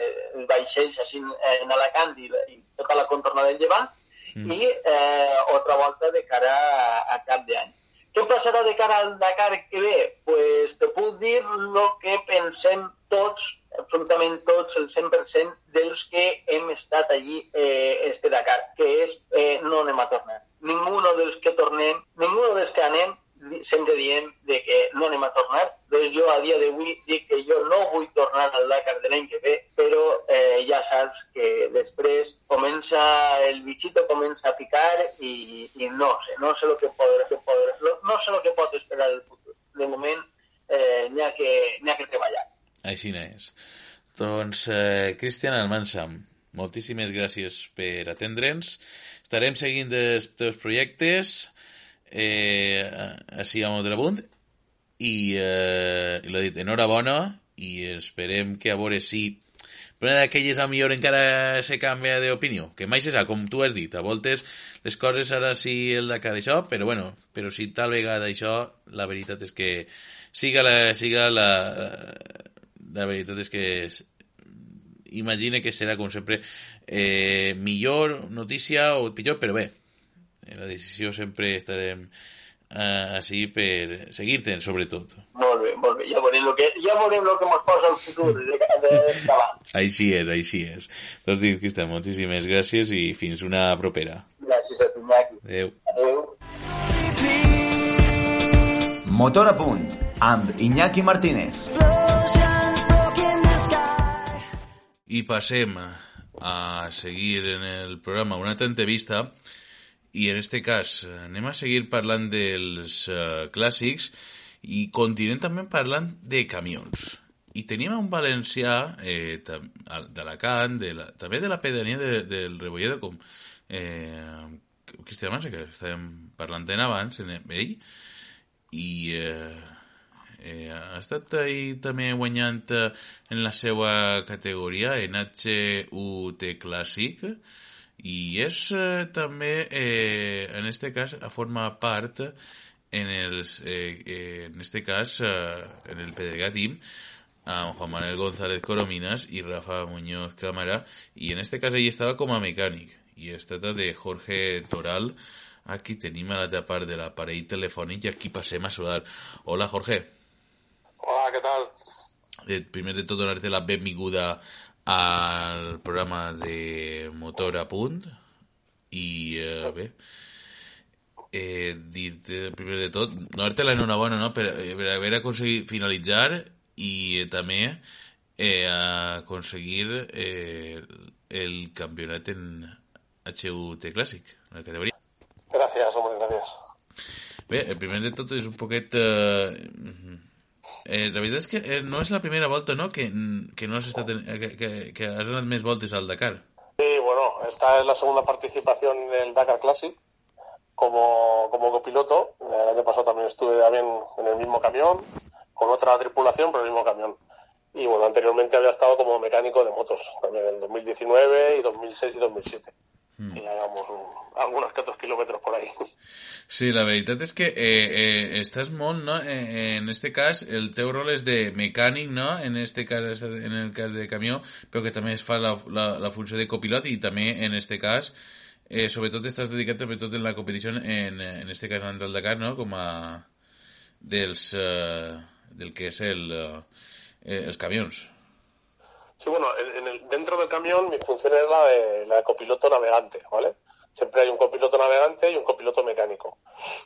els vaixells així en Alacant i, i tota la contorna del Llevant mm. i eh, altra volta de cara a, a cap d'any. Què passarà de cara al Dakar que ve? Pues te puc dir el que pensem tots, absolutament tots, el 100% dels que hem estat allí eh, este Dakar, que és eh, no anem a tornar. Ningú dels que tornem, ningú dels que anem sempre dient de que no anem a tornar. Doncs jo a dia d'avui dic que jo no vull tornar al Dakar de l'any que ve, però eh, ja saps que després comença el bichito comença a picar i, i no sé, no sé el que pot, que pot, no sé el que pot esperar el futur. De moment eh, n'hi ha, que, ha que treballar. Així és. Doncs, eh, Cristian Almansa, moltíssimes gràcies per atendre'ns. Estarem seguint els teus projectes eh, així a Motrabunt i eh, l'ha dit enhorabona i esperem que a veure si però d'aquelles a millor encara se canvia d'opinió, que mai se sap, com tu has dit, a voltes les coses ara sí el Dakar això, però bueno, però si tal vegada això, la veritat és que siga la, siga la, la veritat és que imagine que serà com sempre eh, millor notícia o pitjor, però bé, en la decisió sempre estarem uh, així per seguir-te'n, sobretot. Molt bé, molt bé. Ja veurem el que, ja veurem el que ens posa el futur de, de, de així és, així és. Doncs dit, Cristian, moltíssimes gràcies i fins una propera. Gràcies a tu, Iñaki. Adéu. Adéu. Motor a punt, amb Iñaki Martínez. I passem a seguir en el programa una altra entrevista i en este cas anem a seguir parlant dels uh, clàssics i continuem també parlant de camions. I tenim un valencià eh, d'Alacant, de la, també de la pedania de, del Rebolledo, com eh, Cristian Massa, que estàvem parlant abans, en ell, i eh, eh, ha estat ahir també guanyant eh, en la seva categoria, en HUT Clàssic, i és eh, també, eh, en este cas, a formar part en els, eh, eh, en este cas, eh, en el Pedregat Team, amb Juan Manuel González Corominas i Rafa Muñoz Cámara, i en este cas ell estava com a mecànic, i es trata de Jorge Toral, Aquí tenim a l'altra part de l'aparell telefònic i aquí passem a saludar. Hola, Jorge. Hola, què tal? Eh, primer de tot, donar-te la benvinguda al programa de Motor a Punt i eh, bé, eh, dir primer de tot, donar-te l'enhorabona no? per, per haver aconseguit finalitzar i eh, també eh, aconseguir eh, el campionat en HUT Clàssic, en la categoria. Gràcies, home, gràcies. Bé, el primer de tot és un poquet... Eh, eh, la veritat és que eh, no és la primera volta, ¿no?, que, que no has estat en, que, que, que has anat més voltes al Dakar. Sí, bueno, esta es la segunda participación en el Dakar Classic como, como copiloto. El año pasado también estuve también en el mismo camión, con otra tripulación, pero el mismo camión. Y bueno, anteriormente había estado como mecánico de motos, también en 2019 y 2006 y 2007. Mm. Y hagamos un, algunos que otros kilómetros por ahí. Sí, la veritat és que eh, eh, estàs molt, no? Eh, en este cas, el teu rol és de mecànic, no? En este cas, en el cas de camió, però que també es fa la, la, la funció de copilot i també, en este cas, eh, sobretot estàs dedicat sobretot en la competició, en, en este cas en el Dakar, no? Com a dels, eh, del que és el, eh, els camions. Sí, bueno, en el, dentro del camión mi función es la de, la de copiloto navegante, ¿vale? Siempre hay un copiloto navegante y un copiloto mecánico.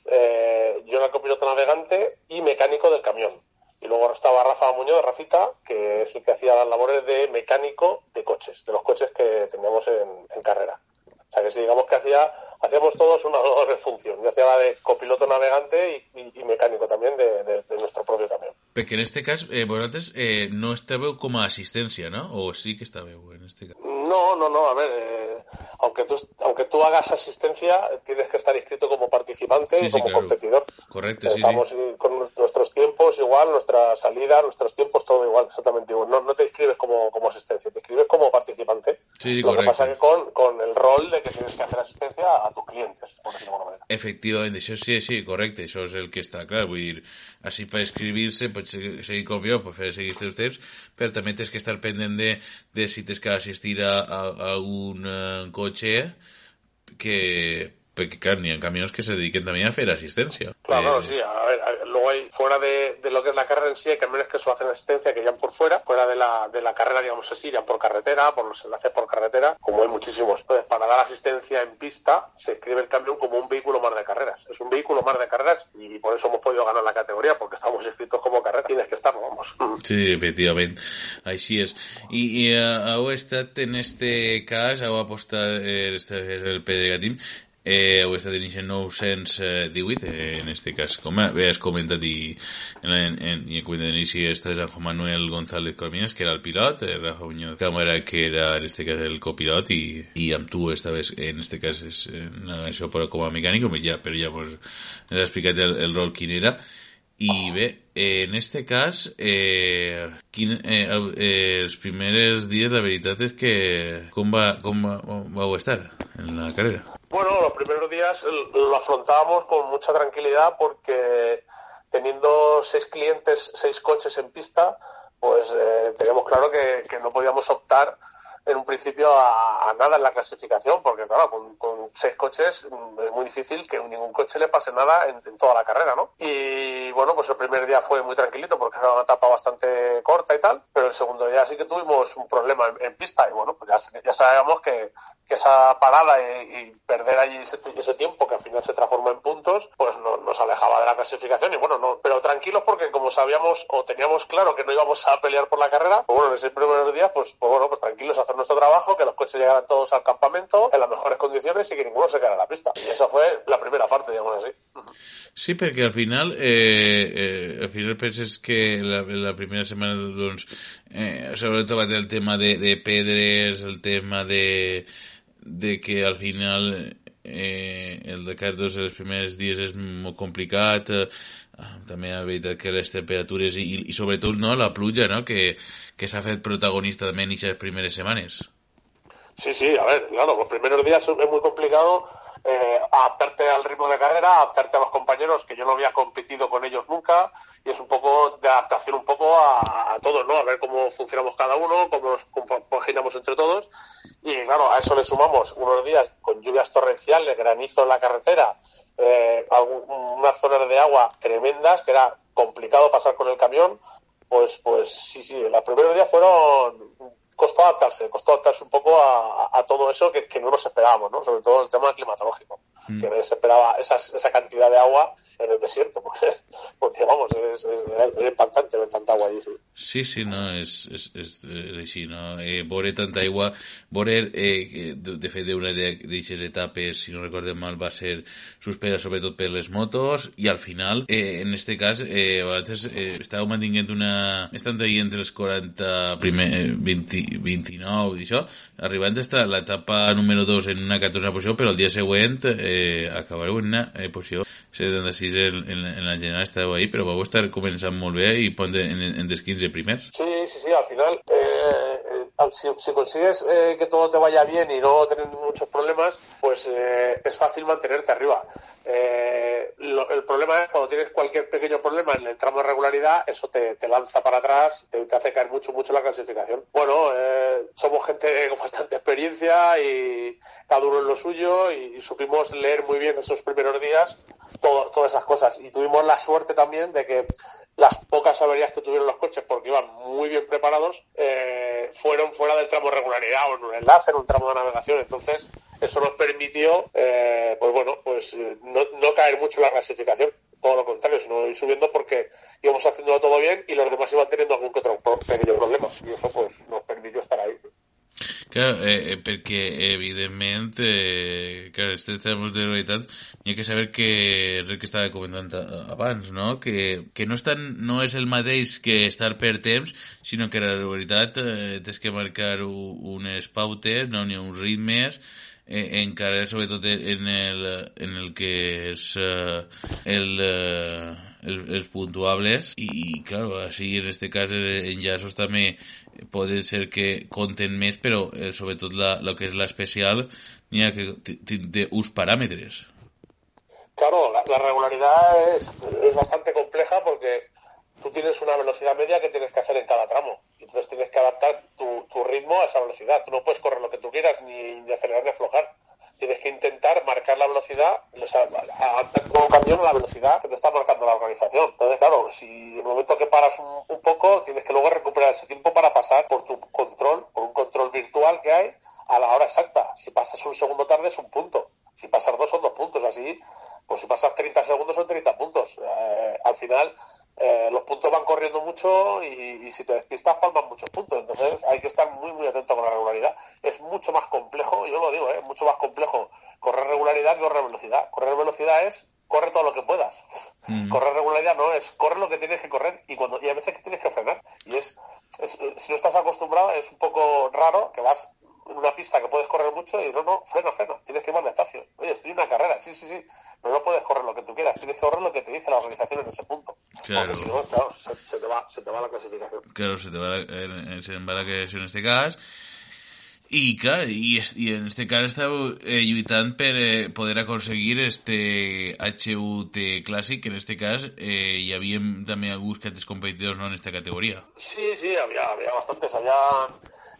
Eh, yo era copiloto navegante y mecánico del camión. Y luego estaba Rafa Muñoz, Rafita, que es el que hacía las labores de mecánico de coches, de los coches que teníamos en, en carrera. O sea que si digamos que hacía, hacíamos todos una doble función. Yo hacía la de copiloto navegante y, y, y mecánico también de, de, de, nuestro propio camión. Perquè en este cas, eh, vosaltres eh, no estàveu com a assistència, ¿no? O sí que estàveu en este cas? No, no, no, a ver, eh, aunque, tú, aunque tú hagas asistencia, tienes que estar inscrito como participante sí, y como sí, claro. competidor. Correcto, Estamos sí. con nuestros tiempos igual, nuestra salida, nuestros tiempos, todo igual, exactamente igual. No, no te inscribes como, como asistencia, te inscribes como participante. Lo correcto. que pasa que con, con el rol de que tienes que hacer asistencia a tus clientes, por decirlo de alguna manera. Efectivament, això sí, sí, correcte, això és el que està clar, vull dir, així per escribir-se, pots seguir com jo, pots fer seguir els temps, però també tens que estar pendent de, si tens que assistir a, a, a un uh, cotxe que, perquè clar, n'hi ha camions que se dediquen també a fer assistència. Claro, eh, sí, a ver, a ver, luego fuera de, lo que es la carrera en sí, hay camiones que solo hacen asistencia, que irían por fuera, fuera de la, de la carrera, digamos así, irían por carretera, por los enlaces por carretera, como hay muchísimos. Entonces, para dar asistencia en pista, se escribe el camión como un vehículo más de carreras. Es un vehículo más de carreras y por eso hemos podido ganar la categoría, porque estamos inscritos como carrera, tienes que estarlo, vamos. Sí, efectivament, així és. I, i uh, heu estat en este cas, heu apostat, eh, este és el Team, eh, estat en aquest 918, eh, en este cas, com has comentat i en, en, en, i en comentat d'inici estàs amb Juan Manuel González Corminas, que era el pilot, eh, Rafa Muñoz Cámara, que era en este cas el copilot, i, i amb tu estaves, en este cas, és, en això però com a mecànic, però ja, però ja pues, has explicat el, el rol quin era, i bé, eh, en este cas, eh, quin, eh, eh, els primers dies, la veritat és que com, va, com va, vau estar en la carrera? Bueno, los primeros días lo afrontábamos con mucha tranquilidad porque teniendo seis clientes, seis coches en pista, pues eh, teníamos claro que, que no podíamos optar en un principio a, nada en la clasificación, porque claro, con, seis coches es muy difícil que ningún coche le pase nada en, en, toda la carrera, ¿no? Y bueno, pues el primer día fue muy tranquilito porque era una etapa bastante corta y tal, pero el segundo día sí que tuvimos un problema en, pista y bueno, pues ya, ya sabíamos que, esa parada y, perder allí ese, tiempo que al final se transformó en puntos, pues no, nos alejaba de la clasificación y bueno, no, pero tranquilos porque como sabíamos o teníamos claro que no íbamos a pelear por la carrera, pues bueno, en ese primer día, pues, pues bueno, pues tranquilos hacer nuestro trabajo, que los coches llegaran todos al campamento en las mejores condiciones y que ninguno se quedara en la pista. Y esa fue la primera parte, digamos así. Sí, perquè al final, eh, eh, al final penses que la, la primera setmana, doncs, eh, sobretot el tema de, de pedres, el tema de, de que al final eh, el Dakar dos els primers dies és molt complicat, eh, també la veritat que les temperatures i, i sobretot no, la pluja no? que, que s'ha fet protagonista també en aquestes primeres setmanes. Sí, sí, a ver, claro, los primeros días es muy complicado eh, adaptarte al ritmo de carrera, adaptarte a los compañeros, que yo no había competido con ellos nunca, y es un poco de adaptación un poco a, a todos, ¿no? A ver cómo funcionamos cada uno, cómo nos compaginamos entre todos, y claro, a eso le sumamos unos días con lluvias torrenciales, granizo en la carretera, eh, unas zonas de agua tremendas que era complicado pasar con el camión, pues, pues sí, sí, los primeros días fueron costó adaptarse, costó adaptarse un poco a, todo eso que, no nos esperábamos, ¿no? Sobre todo el tema climatológico, mm. que no se esperaba esa, esa cantidad de agua en el desierto, pues, porque vamos, es, impactante ver tanta agua allí. Sí, sí, no, es, es, es, sí, no, eh, veure tanta agua, veure, eh, de fet, una d'aquestes etapes, si no recuerdo mal, va ser suspera sobretot per les motos, i al final, eh, en este cas, eh, vosaltres eh, estàveu mantinguent una... estan ahí entre els 40, primer, 20, 29 i això, arribant a l'etapa número 2 en una 14 posició, però el dia següent eh, acabareu en una eh, posició 76 en, en, en la general estàveu ahí, però vau estar començant molt bé i en, en, en 15 primers. Sí, sí, sí, al final eh, si, si, consigues eh, que todo te vaya bien y no tener muchos problemas, pues eh, es fácil mantenerte arriba. Eh, lo, el problema es cuando tienes cualquier pequeño problema en el tramo de regularidad, eso te, te lanza para atrás, te, te, hace caer mucho, mucho la clasificación. Bueno, somos gente con bastante experiencia y cada uno en lo suyo y, y supimos leer muy bien esos primeros días todo, todas esas cosas. Y tuvimos la suerte también de que las pocas averías que tuvieron los coches porque iban muy bien preparados eh, fueron fuera del tramo regularidad o en un enlace, en un tramo de navegación. Entonces, eso nos permitió, eh, pues bueno, pues no, no, caer mucho en la clasificación. Todo lo contrario, sino ir subiendo porque íbamos haciéndolo todo bien y los demás iban teniendo algún que otro pequeño problema. Y eso pues nos permitió estar ahí. Claro, eh, perquè evidentment eh, claro, este termes de realitat hi ha que saber que és el que estava comentant abans, no? Que, que no, estan, no és el mateix que estar per temps, sinó que la veritat eh, tens que marcar unes pautes, no? ni uns ritmes, eh, encara sobretot en el, en el que és eh, el... Eh, el, els puntuables i, i claro, així en este cas eh, enllaços també puede ser que conten més, però eh, sobretot la, que és l'especial n'hi ha que té uns paràmetres. Claro, la, la regularidad es, es bastante compleja porque tú tienes una velocidad media que tienes que hacer en cada tramo. Entonces tienes que adaptar tu, ritmo a esa velocidad. Tú no puedes correr lo que tú quieras, ni acelerar ni aflojar tienes que intentar marcar la velocidad, o sea, como camión la velocidad que te está marcando la organización. Entonces, claro, si el momento que paras un, poco, tienes que luego recuperar ese tiempo para pasar por tu control, por un control virtual que hay a la hora exacta. Si pasas un segundo tarde es un punto. Si pasas dos son dos puntos. Así, pues si pasas 30 segundos son 30 puntos. Eh, al final, eh, los puntos van corriendo mucho y, si te despistas palmas muchos puntos. Entonces hay que estar muy, muy atento con la regularidad. Es mucho más complejo, yo lo digo, es ¿eh? mucho más complejo correr regularidad que correr velocidad. Correr velocidad es corre todo lo que puedas. Mm. Correr regularidad no es correr lo que tienes que correr y cuando y a veces que tienes que frenar. Y es, es si no estás acostumbrado es un poco raro que vas una pista que puedes correr mucho y no, no, freno, freno, tienes que ir más despacio. Oye, estoy en una carrera, sí, sí, sí, pero no puedes correr lo que tú quieras, tienes que correr lo que te dice la organización en ese punto. Claro. Porque si no, claro, se, se, te va, se te va la clasificación. Claro, se te va la, se te va la clasificación en este caso. I, clar, i, i en este cas esteu eh, lluitant per eh, poder aconseguir este HUT clàssic, que en este cas eh, hi havia també alguns que competidors no, en esta categoria. Sí, sí, había, había bastantes. Había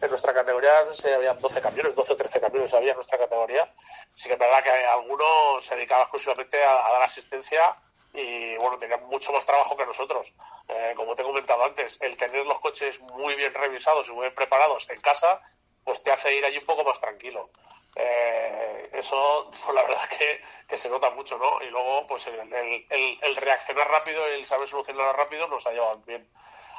en nuestra categoría no sé, había 12 camiones, 12 o 13 camiones había en nuestra categoría. Sí que es verdad que algunos se dedicaba exclusivamente a, dar asistencia y bueno, tenían mucho más trabajo que nosotros. Eh, como te he comentado antes, el tener los coches muy bien revisados y muy bien preparados en casa, pues te hace ir allí un poco más tranquilo. Eh, eso, la verdad que, que, se nota mucho, ¿no? Y luego, pues el, el, reaccionar rápido y el saber solucionar rápido nos ha llevado bien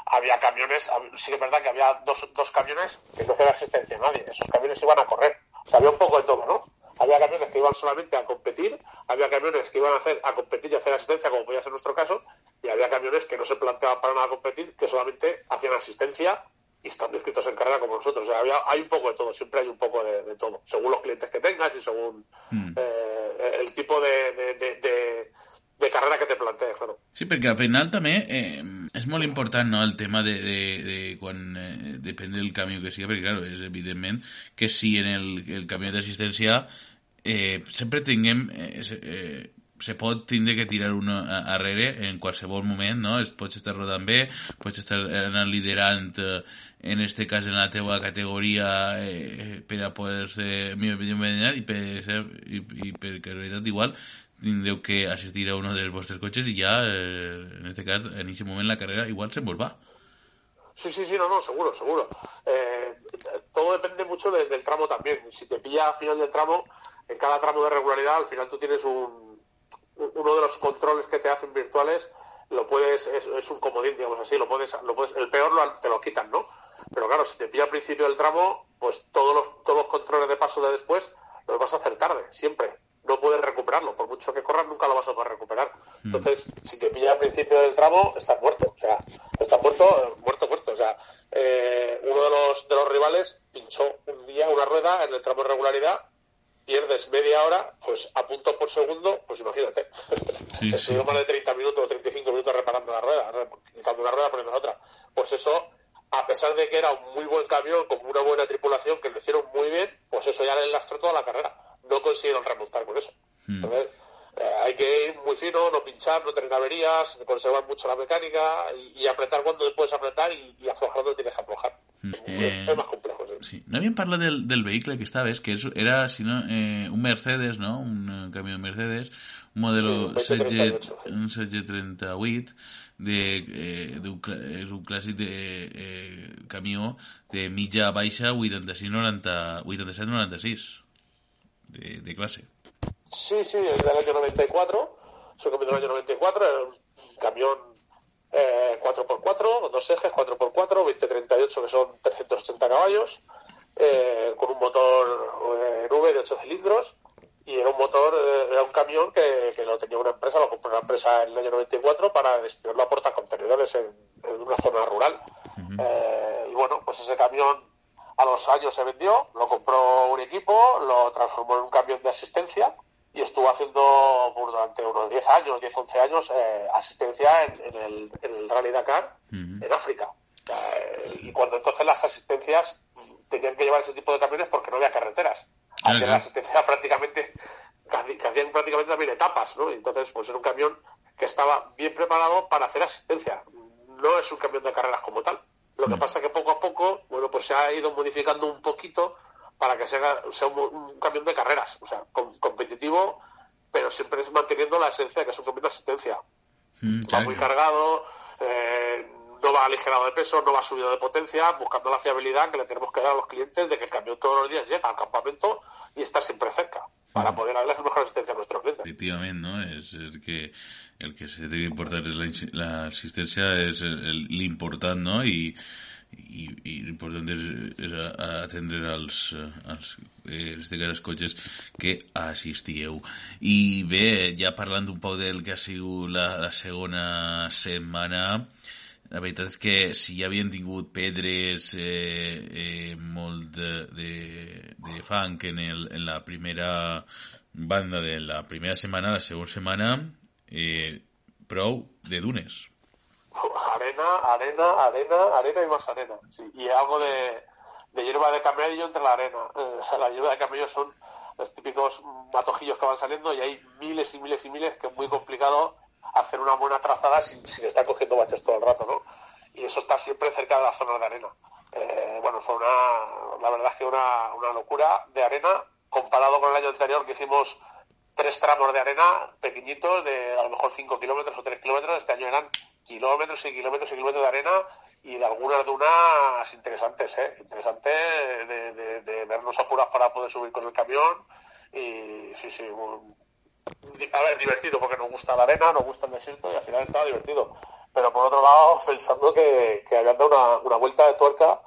había camiones, sí que es verdad que había dos, dos camiones que no hacían asistencia a nadie, esos camiones iban a correr, o sea, había un poco de todo, ¿no? Había camiones que iban solamente a competir, había camiones que iban a hacer a competir y hacer asistencia, como podía ser nuestro caso, y había camiones que no se planteaban para nada competir, que solamente hacían asistencia y están inscritos en carrera como nosotros. O sea, había, hay un poco de todo, siempre hay un poco de, de todo, según los clientes que tengas y según mm. eh, el tipo de, de, de carrera que te plantees, claro. Sí, perquè al final també eh, és molt important no, el tema de, de, de quan eh, depèn del camió que sigui, perquè claro, és evidentment que si en el, el camió d'assistència eh, sempre tinguem eh, eh, se pot tindre que tirar un arrere en qualsevol moment, no? Es pots estar rodant bé, pots estar anant liderant eh, en este cas en la teua categoria eh, per a poder ser millor i per i, i perquè en realitat igual tendreu que asistir a uno de vuestros coches y ya, eh, en este caso, en ese momento la carrera igual se vos. Sí, sí, sí, no, no, seguro, seguro. Eh, todo depende mucho de- del tramo también. Si te pilla al final del tramo, en cada tramo de regularidad, al final tú tienes un- uno de los controles que te hacen virtuales, lo puedes, es, es un comodín, digamos así, lo puedes, lo puedes, el peor lo- te lo quitan, ¿no? Pero claro, si te pilla al principio del tramo, pues todos los, todos los controles de paso de después los vas a hacer tarde, siempre. No puedes recuperarlo, por mucho que corras nunca lo vas a poder recuperar. Entonces, si te pilla al principio del tramo, estás muerto. O sea, estás muerto, muerto, muerto. O sea, eh, uno de los, de los rivales pinchó un día una rueda en el tramo de regularidad, pierdes media hora, pues a puntos por segundo, pues imagínate. Sí, Estuvimos sí. más de 30 minutos, 35 minutos reparando la rueda, o quitando una rueda, poniendo la otra. Pues eso, a pesar de que era un muy buen camión, con una buena tripulación, que lo hicieron muy bien, pues eso ya le lastró toda la carrera. No consiguieron remontar con eso. Entonces, eh, hay que ir muy fino, no pinchar, no tener averías, conservar mucho la mecánica y, y apretar cuando puedes apretar y, y aflojar donde tienes que aflojar. Eh, Es, más complejo, sí. Sí, no habían parlat del, del vehicle que esta vez, que era si no, eh, un Mercedes, no? Un eh, camió Mercedes, un modelo Sí, un CG, 38. un CG38, de, eh, d'un cla- és un clàssic de eh, camió de mitja baixa 86-90 87-96 de, de clase. Sí, sí, es del año 94. Es un camión del año 94, era un camión eh, 4x4, con dos ejes, 4x4, 2038 que son 380 caballos, eh, con un motor eh, V de 8 cilindros. Y era un motor, eh, era un camión que, que lo tenía una empresa, lo compró una empresa en el año 94 para destinarlo a portacontenedores en, en una zona rural. Eh, y bueno, pues ese camión a los años se vendió, lo compró un equipo, lo transformó en un camión de asistencia y estuvo haciendo por durante unos 10 años, 10, 11 años, eh, asistencia en, en el, en el Rally Dakar en África. Eh, y cuando entonces las asistencias tenían que llevar ese tipo de camiones porque no había carreteras. Claro, Hacían claro. la asistencia prácticamente, que hacían prácticamente también etapas, ¿no? Y entonces, pues era un camión que estaba bien preparado para hacer asistencia. No es un camión de carreras como tal. Lo que pasa es que poco a poco, bueno, pues se ha ido modificando un poquito para que sea, sea un, un camión de carreras, o sea, com- competitivo, pero siempre es manteniendo la esencia que es un camión de asistencia. Mm, Va muy cargado, eh, no va aligerado de peso, no va subido de potencia, buscando la fiabilidad que le tenemos que dar a los clientes de que el camión todos los días llega al campamento y está siempre cerca, para poder darle la mejor asistencia a nuestros clientes. Efectivament, no? És el que, el que se que importar és la insi- l'assistència, és el- el- l'important, no? I, i, i l'important és, és a- a atendre els, els, eh, cas, els cotxes que assistieu. I bé, ja parlant un poc del que ha sigut la, la segona setmana, la veritat és que si ja havien tingut pedres eh, eh, de, de, en, el, en la primera banda de la primera setmana, la segona setmana, eh, prou de dunes. Arena, arena, arena, arena y más arena. Sí, y algo de, de hierba de camello entre la arena. Eh, o sea, la hierba de camello son los típicos matojillos que van saliendo y hay miles y miles y miles que es muy complicado hacer una buena trazada sin, sin estar cogiendo baches todo el rato, ¿no? Y eso está siempre cerca de la zona de arena. Eh, bueno, fue una, la verdad es que una, una locura de arena comparado con el año anterior que hicimos tres tramos de arena pequeñitos de a lo mejor 5 kilómetros o 3 kilómetros. Este año eran kilómetros y kilómetros y kilómetros de arena y de algunas dunas interesantes, ¿eh? Interesantes de, de- de vernos apurados para poder subir con el camión y sí, sí, a ver, divertido porque nos gusta la arena, nos gusta el desierto y al final estaba divertido. Pero por otro lado, pensando que, que habían dado una, una vuelta de tuerca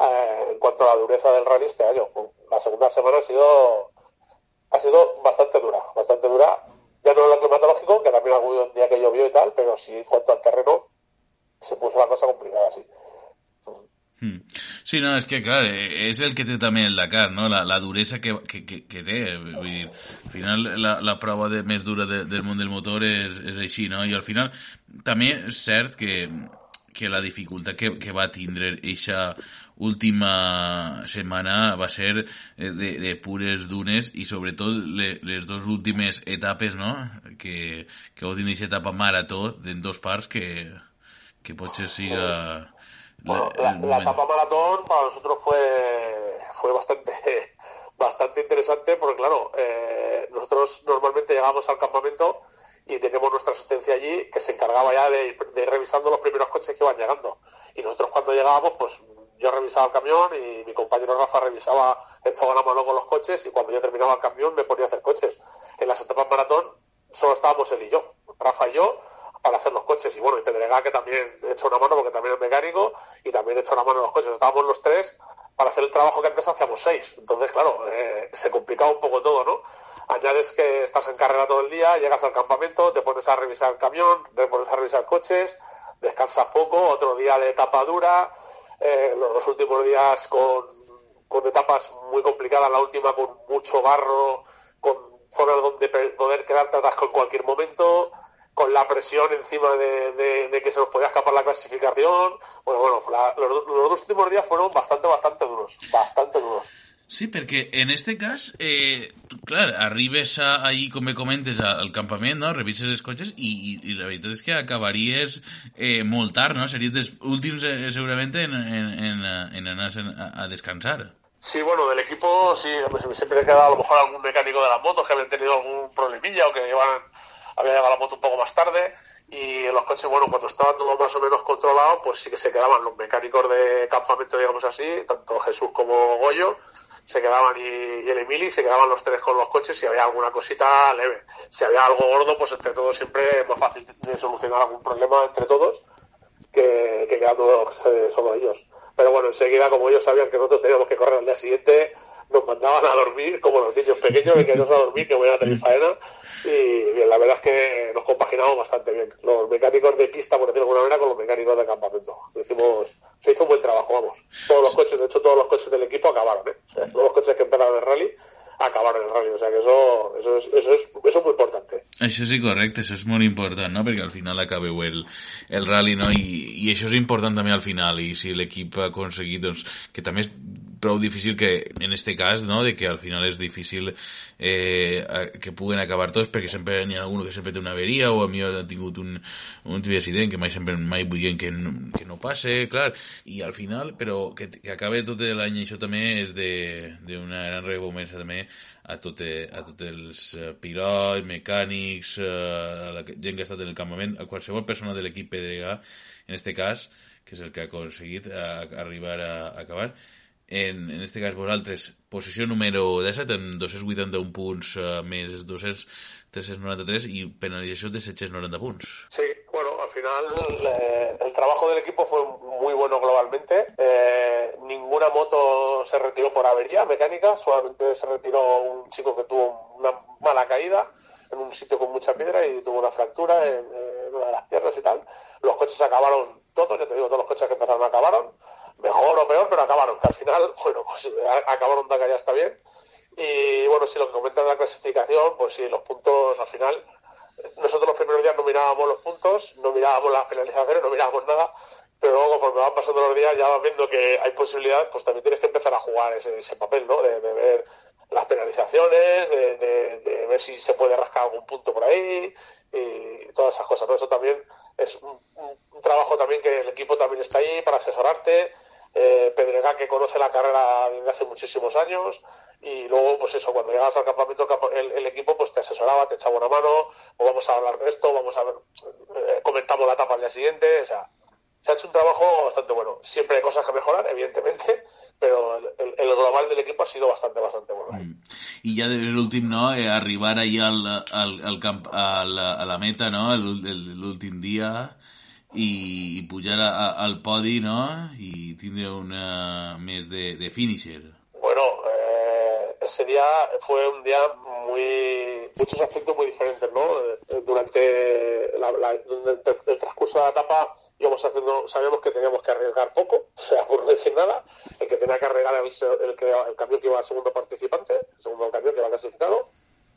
eh, en cuanto a la dureza del rally este año. La segunda semana ha sido ha sido bastante dura, bastante dura. Ya no en lo climatológico, que también algún día que llovió y tal, pero sí en cuanto al terreno se puso la cosa complicada, sí. Mm. Sí, no, és que, clar, és el que té també el Dakar, no? La, la duresa que, que, que, que té. Vull dir, al final, la, la prova de, més dura de, del món del motor és, és així, no? I al final, també és cert que, que la dificultat que, que va tindre eixa última setmana va ser eh, de, de pures dunes i sobretot le, les dues últimes etapes, no? Que, que vau tindre aquesta etapa marató en dos parts que, que potser siga... Bueno, la, etapa maratón para nosotros fue fue bastante bastante interesante porque, claro, eh, nosotros normalmente llegamos al campamento y teníamos nuestra asistencia allí que se encargaba ya de, ir revisando los primeros coches que iban llegando. Y nosotros cuando llegábamos, pues yo revisaba el camión y mi compañero Rafa revisaba, echaba la mano con los coches y cuando yo terminaba el camión me ponía a hacer coches. En las etapas maratón solo estábamos él y yo, Rafa y yo, para hacer los coches. Y bueno, y Pedregá que también echó una mano porque también es mecánico y también echó una mano en los coches. Estábamos los tres para hacer el trabajo que antes hacíamos seis. Entonces, claro, eh, se complicaba un poco todo, ¿no? Añades que estás en carrera todo el día, llegas al campamento, te pones a revisar el camión, te pones a revisar coches, descansas poco, otro día de etapa dura, eh, los dos últimos días con, con etapas muy complicadas, la última con mucho barro, con zonas donde poder quedarte atasco en cualquier momento, con la presión encima de, que se nos podía escapar la clasificación. Bueno, bueno, los, dos últimos días fueron bastante, bastante duros, bastante duros. Sí, porque en este caso, eh, claro, arribes a, ahí, como me comentes, al campamento, no? revises los coches y, la verdad es que acabarías eh, molt ¿no? Serías los últimos eh, seguramente en, en, en, a, descansar. Sí, bueno, del equipo sí, siempre queda a lo mejor algún mecánico de las motos que habían tenido algún problemilla o que llevan había llegado la moto un poco más tarde y los coches, bueno, cuando estaba todo más o menos controlado, pues sí que se quedaban los mecánicos de campamento, digamos así, tanto Jesús como Goyo, se quedaban y, el Emili, se quedaban los tres con los coches si había alguna cosita leve. Si había algo gordo, pues entre todos siempre es más fácil de solucionar algún problema entre todos que, que quedando eh, solo ellos. Pero bueno, enseguida, como ellos sabían que nosotros teníamos que correr al día siguiente, nos mandaban a dormir, como los niños pequeños, que queríamos a dormir, que voy a tener faena, y la verdad es que nos compaginamos bastante bien. Los mecánicos de pista, por decirlo de alguna manera, con los mecánicos de campamento. Hicimos, se hizo un buen trabajo, vamos. Todos los coches, de hecho, todos los coches del equipo acabaron, ¿eh? todos los coches que empezaron el rally acabar el rally. O sea que eso, eso, es, eso, es, eso es muy importante. Això sí, correcte, això és molt important, no? Perquè al final acabeu el, el rally, no? I, I això és important també al final, i si l'equip ha aconseguit, doncs, que també prou difícil que, en este cas, no?, de que al final és difícil eh, que puguen acabar tots perquè sempre n'hi ha algú que sempre té una averia o a mi ha tingut un, un accident que mai sempre mai vull que, no, que no passe, clar, i al final, però que, que acabe tot l'any això també és d'una gran recompensa també a, tot, a tots els eh, pilots, mecànics, eh, a la gent que ha estat en el campament, a qualsevol persona de l'equip Pedrega, en este cas, que és el que ha aconseguit a, a arribar a, a acabar, en, en este cas vosaltres, posició número 17 amb 281 punts uh, més 200, 393 y penalización de 790 puntos. Sí, bueno, al final eh, el trabajo del equipo fue muy bueno globalmente. Eh, ninguna moto se retiró por avería mecánica, solamente se retiró un chico que tuvo una mala caída en un sitio con mucha piedra y tuvo una fractura en, en una de las piernas y tal. Los coches acabaron todos, ya te digo, todos los coches que empezaron acabaron mejor o peor, pero acabaron, al final, bueno, pues acabaron de ya está bien. Y bueno, si lo que comentan de la clasificación, pues sí, los puntos al final, nosotros los primeros días no mirábamos los puntos, no mirábamos las penalizaciones, no mirábamos nada, pero luego conforme van pasando los días ya vas viendo que hay posibilidades, pues también tienes que empezar a jugar ese, papel, ¿no? De, ver las penalizaciones, de, ver si se puede rascar algún punto por ahí y todas esas cosas. Eso también es un, un trabajo también que el equipo también está ahí para asesorarte eh, Pedrega que conoce la carrera desde hace muchísimos años y luego pues eso, cuando llegas al campamento el, equipo pues te asesoraba, te echaba una mano, o vamos a hablar de esto, vamos a ver, eh, comentamos la etapa al día siguiente, o sea, se ha hecho un trabajo bastante bueno. Siempre hay cosas que mejorar, evidentemente, pero el, global del equipo ha sido bastante, bastante bueno. Mm. Y ya del último, no? Eh, arribar ahí al, al, al camp, a, la, a la meta, no? El último día y pujar a, al podi, ¿no? Y tiene una mes de, de finisher. Bueno, eh, ese día fue un día muy muchos aspectos muy diferentes, ¿no? Eh, durante la, el, transcurso de la etapa íbamos haciendo, sabíamos que teníamos que arriesgar poco, o sea, por decir nada, el que tenía que arriesgar el, el, el cambio que iba al segundo participante, el segundo cambio que iba clasificado,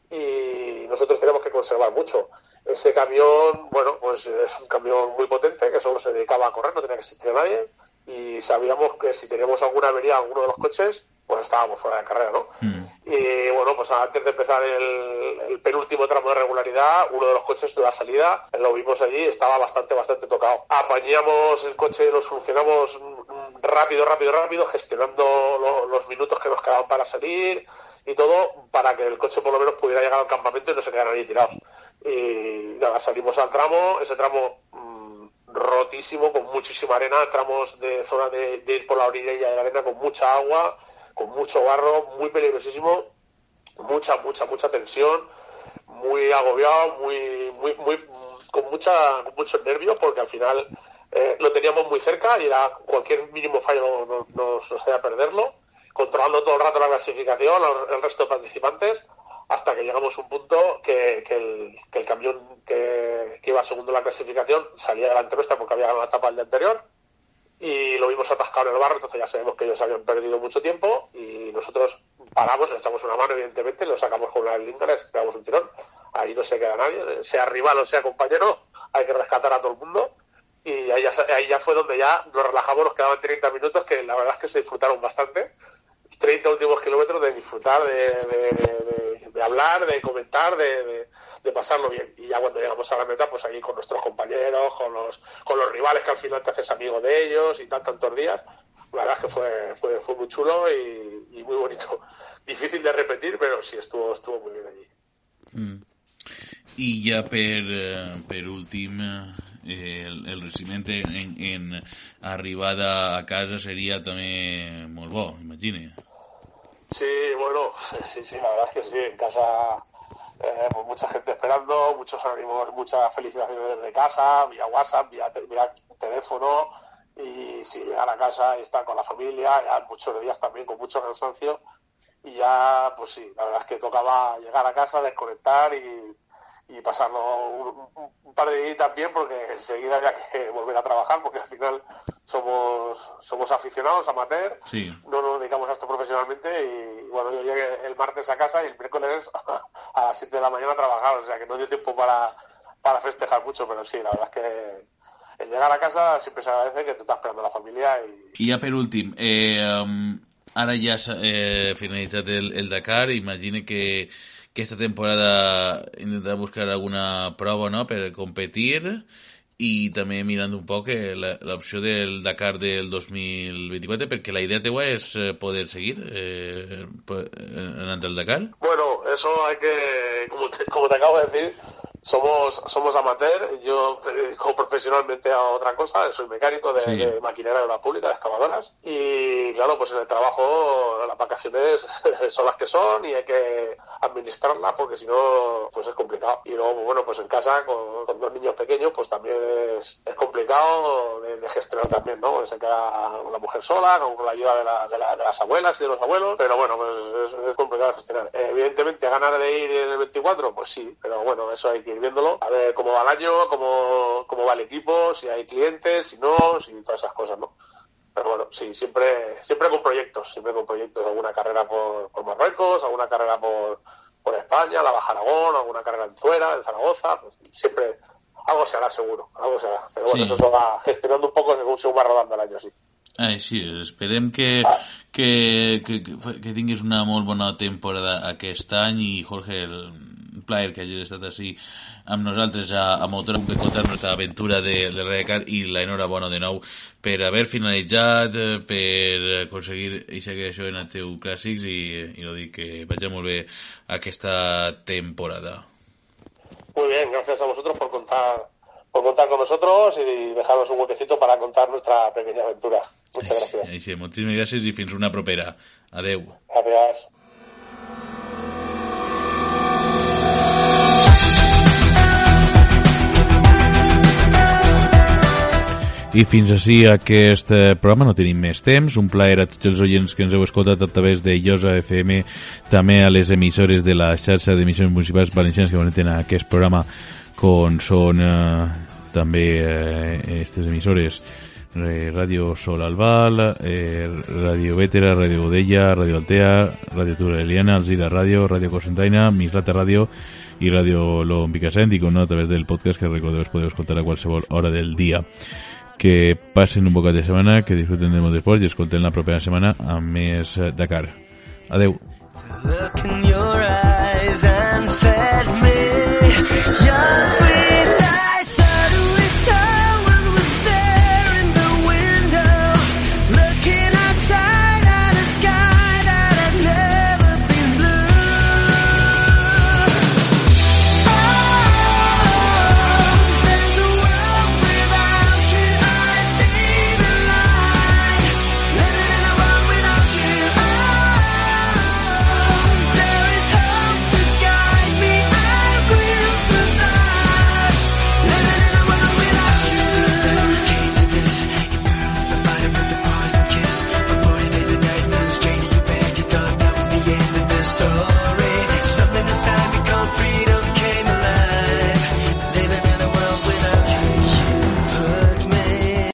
y nosotros tenemos que conservar mucho. Ese camión, bueno, pues es un camión muy potente que solo se dedicaba a correr, no tenía que existir nadie y sabíamos que si teníamos alguna avería en alguno de los coches, pues estábamos fuera de carrera, ¿no? Hmm. Y bueno, pues antes de empezar el, penúltimo tramo de regularidad, uno de los coches de la salida, lo vimos allí, estaba bastante, bastante tocado. Apañamos el coche, lo solucionamos rápido, rápido, rápido, gestionando los minutos que nos quedaban para salir, y todo para que el coche por lo menos pudiera llegar al campamento y no se quedaran ahí tirados. Y nada, salimos al tramo, ese tramo mm, rotísimo, con muchísima arena, tramos de zona de, ir por la orilla de la arena con mucha agua, con mucho barro, muy peligrosísimo, mucha, mucha, mucha tensión, muy agobiado, muy, muy, muy, con mucha, con muchos nervios, porque al final eh, lo teníamos muy cerca y era cualquier mínimo fallo nos hacía perderlo controlando todo el rato la clasificación, el resto de participantes, hasta que llegamos a un punto que, el, camión que, iba segundo en la clasificación salía delante nuestra porque había ganado la etapa del día anterior y lo vimos atascado en el barro, entonces ya sabemos que ellos habían perdido mucho tiempo y nosotros paramos, le echamos una mano evidentemente, lo sacamos con una linda, le tiramos un tirón, ahí no se queda nadie, sea rival o sea compañero, hay que rescatar a todo el mundo. Y ahí ya, ahí ya fue donde ya nos relajamos, nos quedaban 30 minutos que la verdad es que se disfrutaron bastante 30 últimos kilómetros de disfrutar, de, hablar, de comentar, de, pasarlo bien. Y ya cuando llegamos a la meta, pues ahí con nuestros compañeros, con los, con los rivales que al final te haces amigo de ellos y tal, tantos días. La verdad que fue, fue, fue muy chulo y, muy bonito. Difícil de repetir, pero sí estuvo, estuvo muy bien allí. Mm. Y ya per, eh, per eh, el, el en, en arribada a casa sería también muy bo. Sí, bueno, sí, sí, la verdad es que sí, en casa eh, pues mucha gente esperando, muchos ánimos, muchas felicitaciones desde casa, vía WhatsApp, vía, teléfono, y sí, llegar a casa y estar con la familia, ya muchos días también con mucho cansancio, y ya, pues sí, la verdad es que tocaba llegar a casa, desconectar y, y pasarlo un, par de días también porque enseguida había que volver a trabajar porque al final somos somos aficionados, amateur, no nos dedicamos a esto profesionalmente y bueno, yo llegué el martes a casa y el miércoles a las 7 de la mañana a trabajar, o sea que no dio tiempo para, para festejar mucho, pero sí, la verdad es que el llegar a casa siempre se agradece que te está esperando la familia y... Y ya per últim, eh, um, ara ja eh, finalitzat el, el Dakar, imagine que que esta temporada intentar buscar alguna prova no, per competir i també mirant un poc eh, l'opció del Dakar del 2024 perquè la idea teua és eh, poder seguir eh, anant al Dakar. Bueno, eso hay que, como te, como te acabo de decir somos, somos amateur, yo me dedico profesionalmente a otra cosa, soy mecánico de, de maquinaria de la pública, de excavadoras, y claro, pues en el trabajo las vacaciones son las que son y hay que administrarlas porque si no, pues es complicado. Y luego, bueno, pues en casa con, dos niños pequeños, pues también es, complicado de, gestionar también, ¿no? Se queda una mujer sola, con, la ayuda de, la, de, la, de, las abuelas y de los abuelos, pero bueno, pues es, complicado de gestionar. evidentemente, ganar de ir en el 24, pues sí, pero bueno, eso hay que ir viéndolo, a ver cómo va el año, cómo, cómo va el equipo, si hay clientes, si no, si todas esas cosas, ¿no? Pero bueno, sí, siempre, siempre con proyectos, siempre con proyectos, alguna carrera por, por Marruecos, alguna carrera por, por España, la Baja Aragón, alguna carrera en Fuera, en Zaragoza, pues siempre algo se hará seguro, algo se hará. Pero bueno, eso se va gestionando un poco según se va rodando el año, sí. Ai, sí, esperem que, que, que, que tinguis una molt bona temporada aquest any i Jorge, el, plaer que hagis estat així amb nosaltres a, a Motor de contar nostra aventura de, de Redecar i la enhorabona de nou per haver finalitzat, per aconseguir això que això en el teu clàssics i, i no dic que vagi molt bé aquesta temporada. Muy bien, gracias a vosotros por contar por contar con nosotros y dejarnos un huequecito para contar nuestra pequeña aventura. Muchas gracias. Sí, sí, moltíssimes gràcies i fins una propera. Adeu. Gracias. I fins així aquest eh, programa, no tenim més temps. Un plaer a tots els oients que ens heu escoltat a través de Llosa FM, també a les emissores de la xarxa d'emissions municipals valencianes que connecten a aquest programa, com són eh, també aquestes eh, emissores eh, Ràdio Sol Albal, eh, Ràdio Vétera, Ràdio Godella, Ràdio Altea, Ràdio Tura Eliana, Alzida Ràdio, Ràdio Cosentaina, Misrata Ràdio i Ràdio Lom Picassent i com no, a través del podcast que recordeu es podeu escoltar a qualsevol hora del dia que pasen un bocat de setmana, que disfruten del motorsport i escolten la propera setmana amb més Dakar. Adeu. Look in your eyes.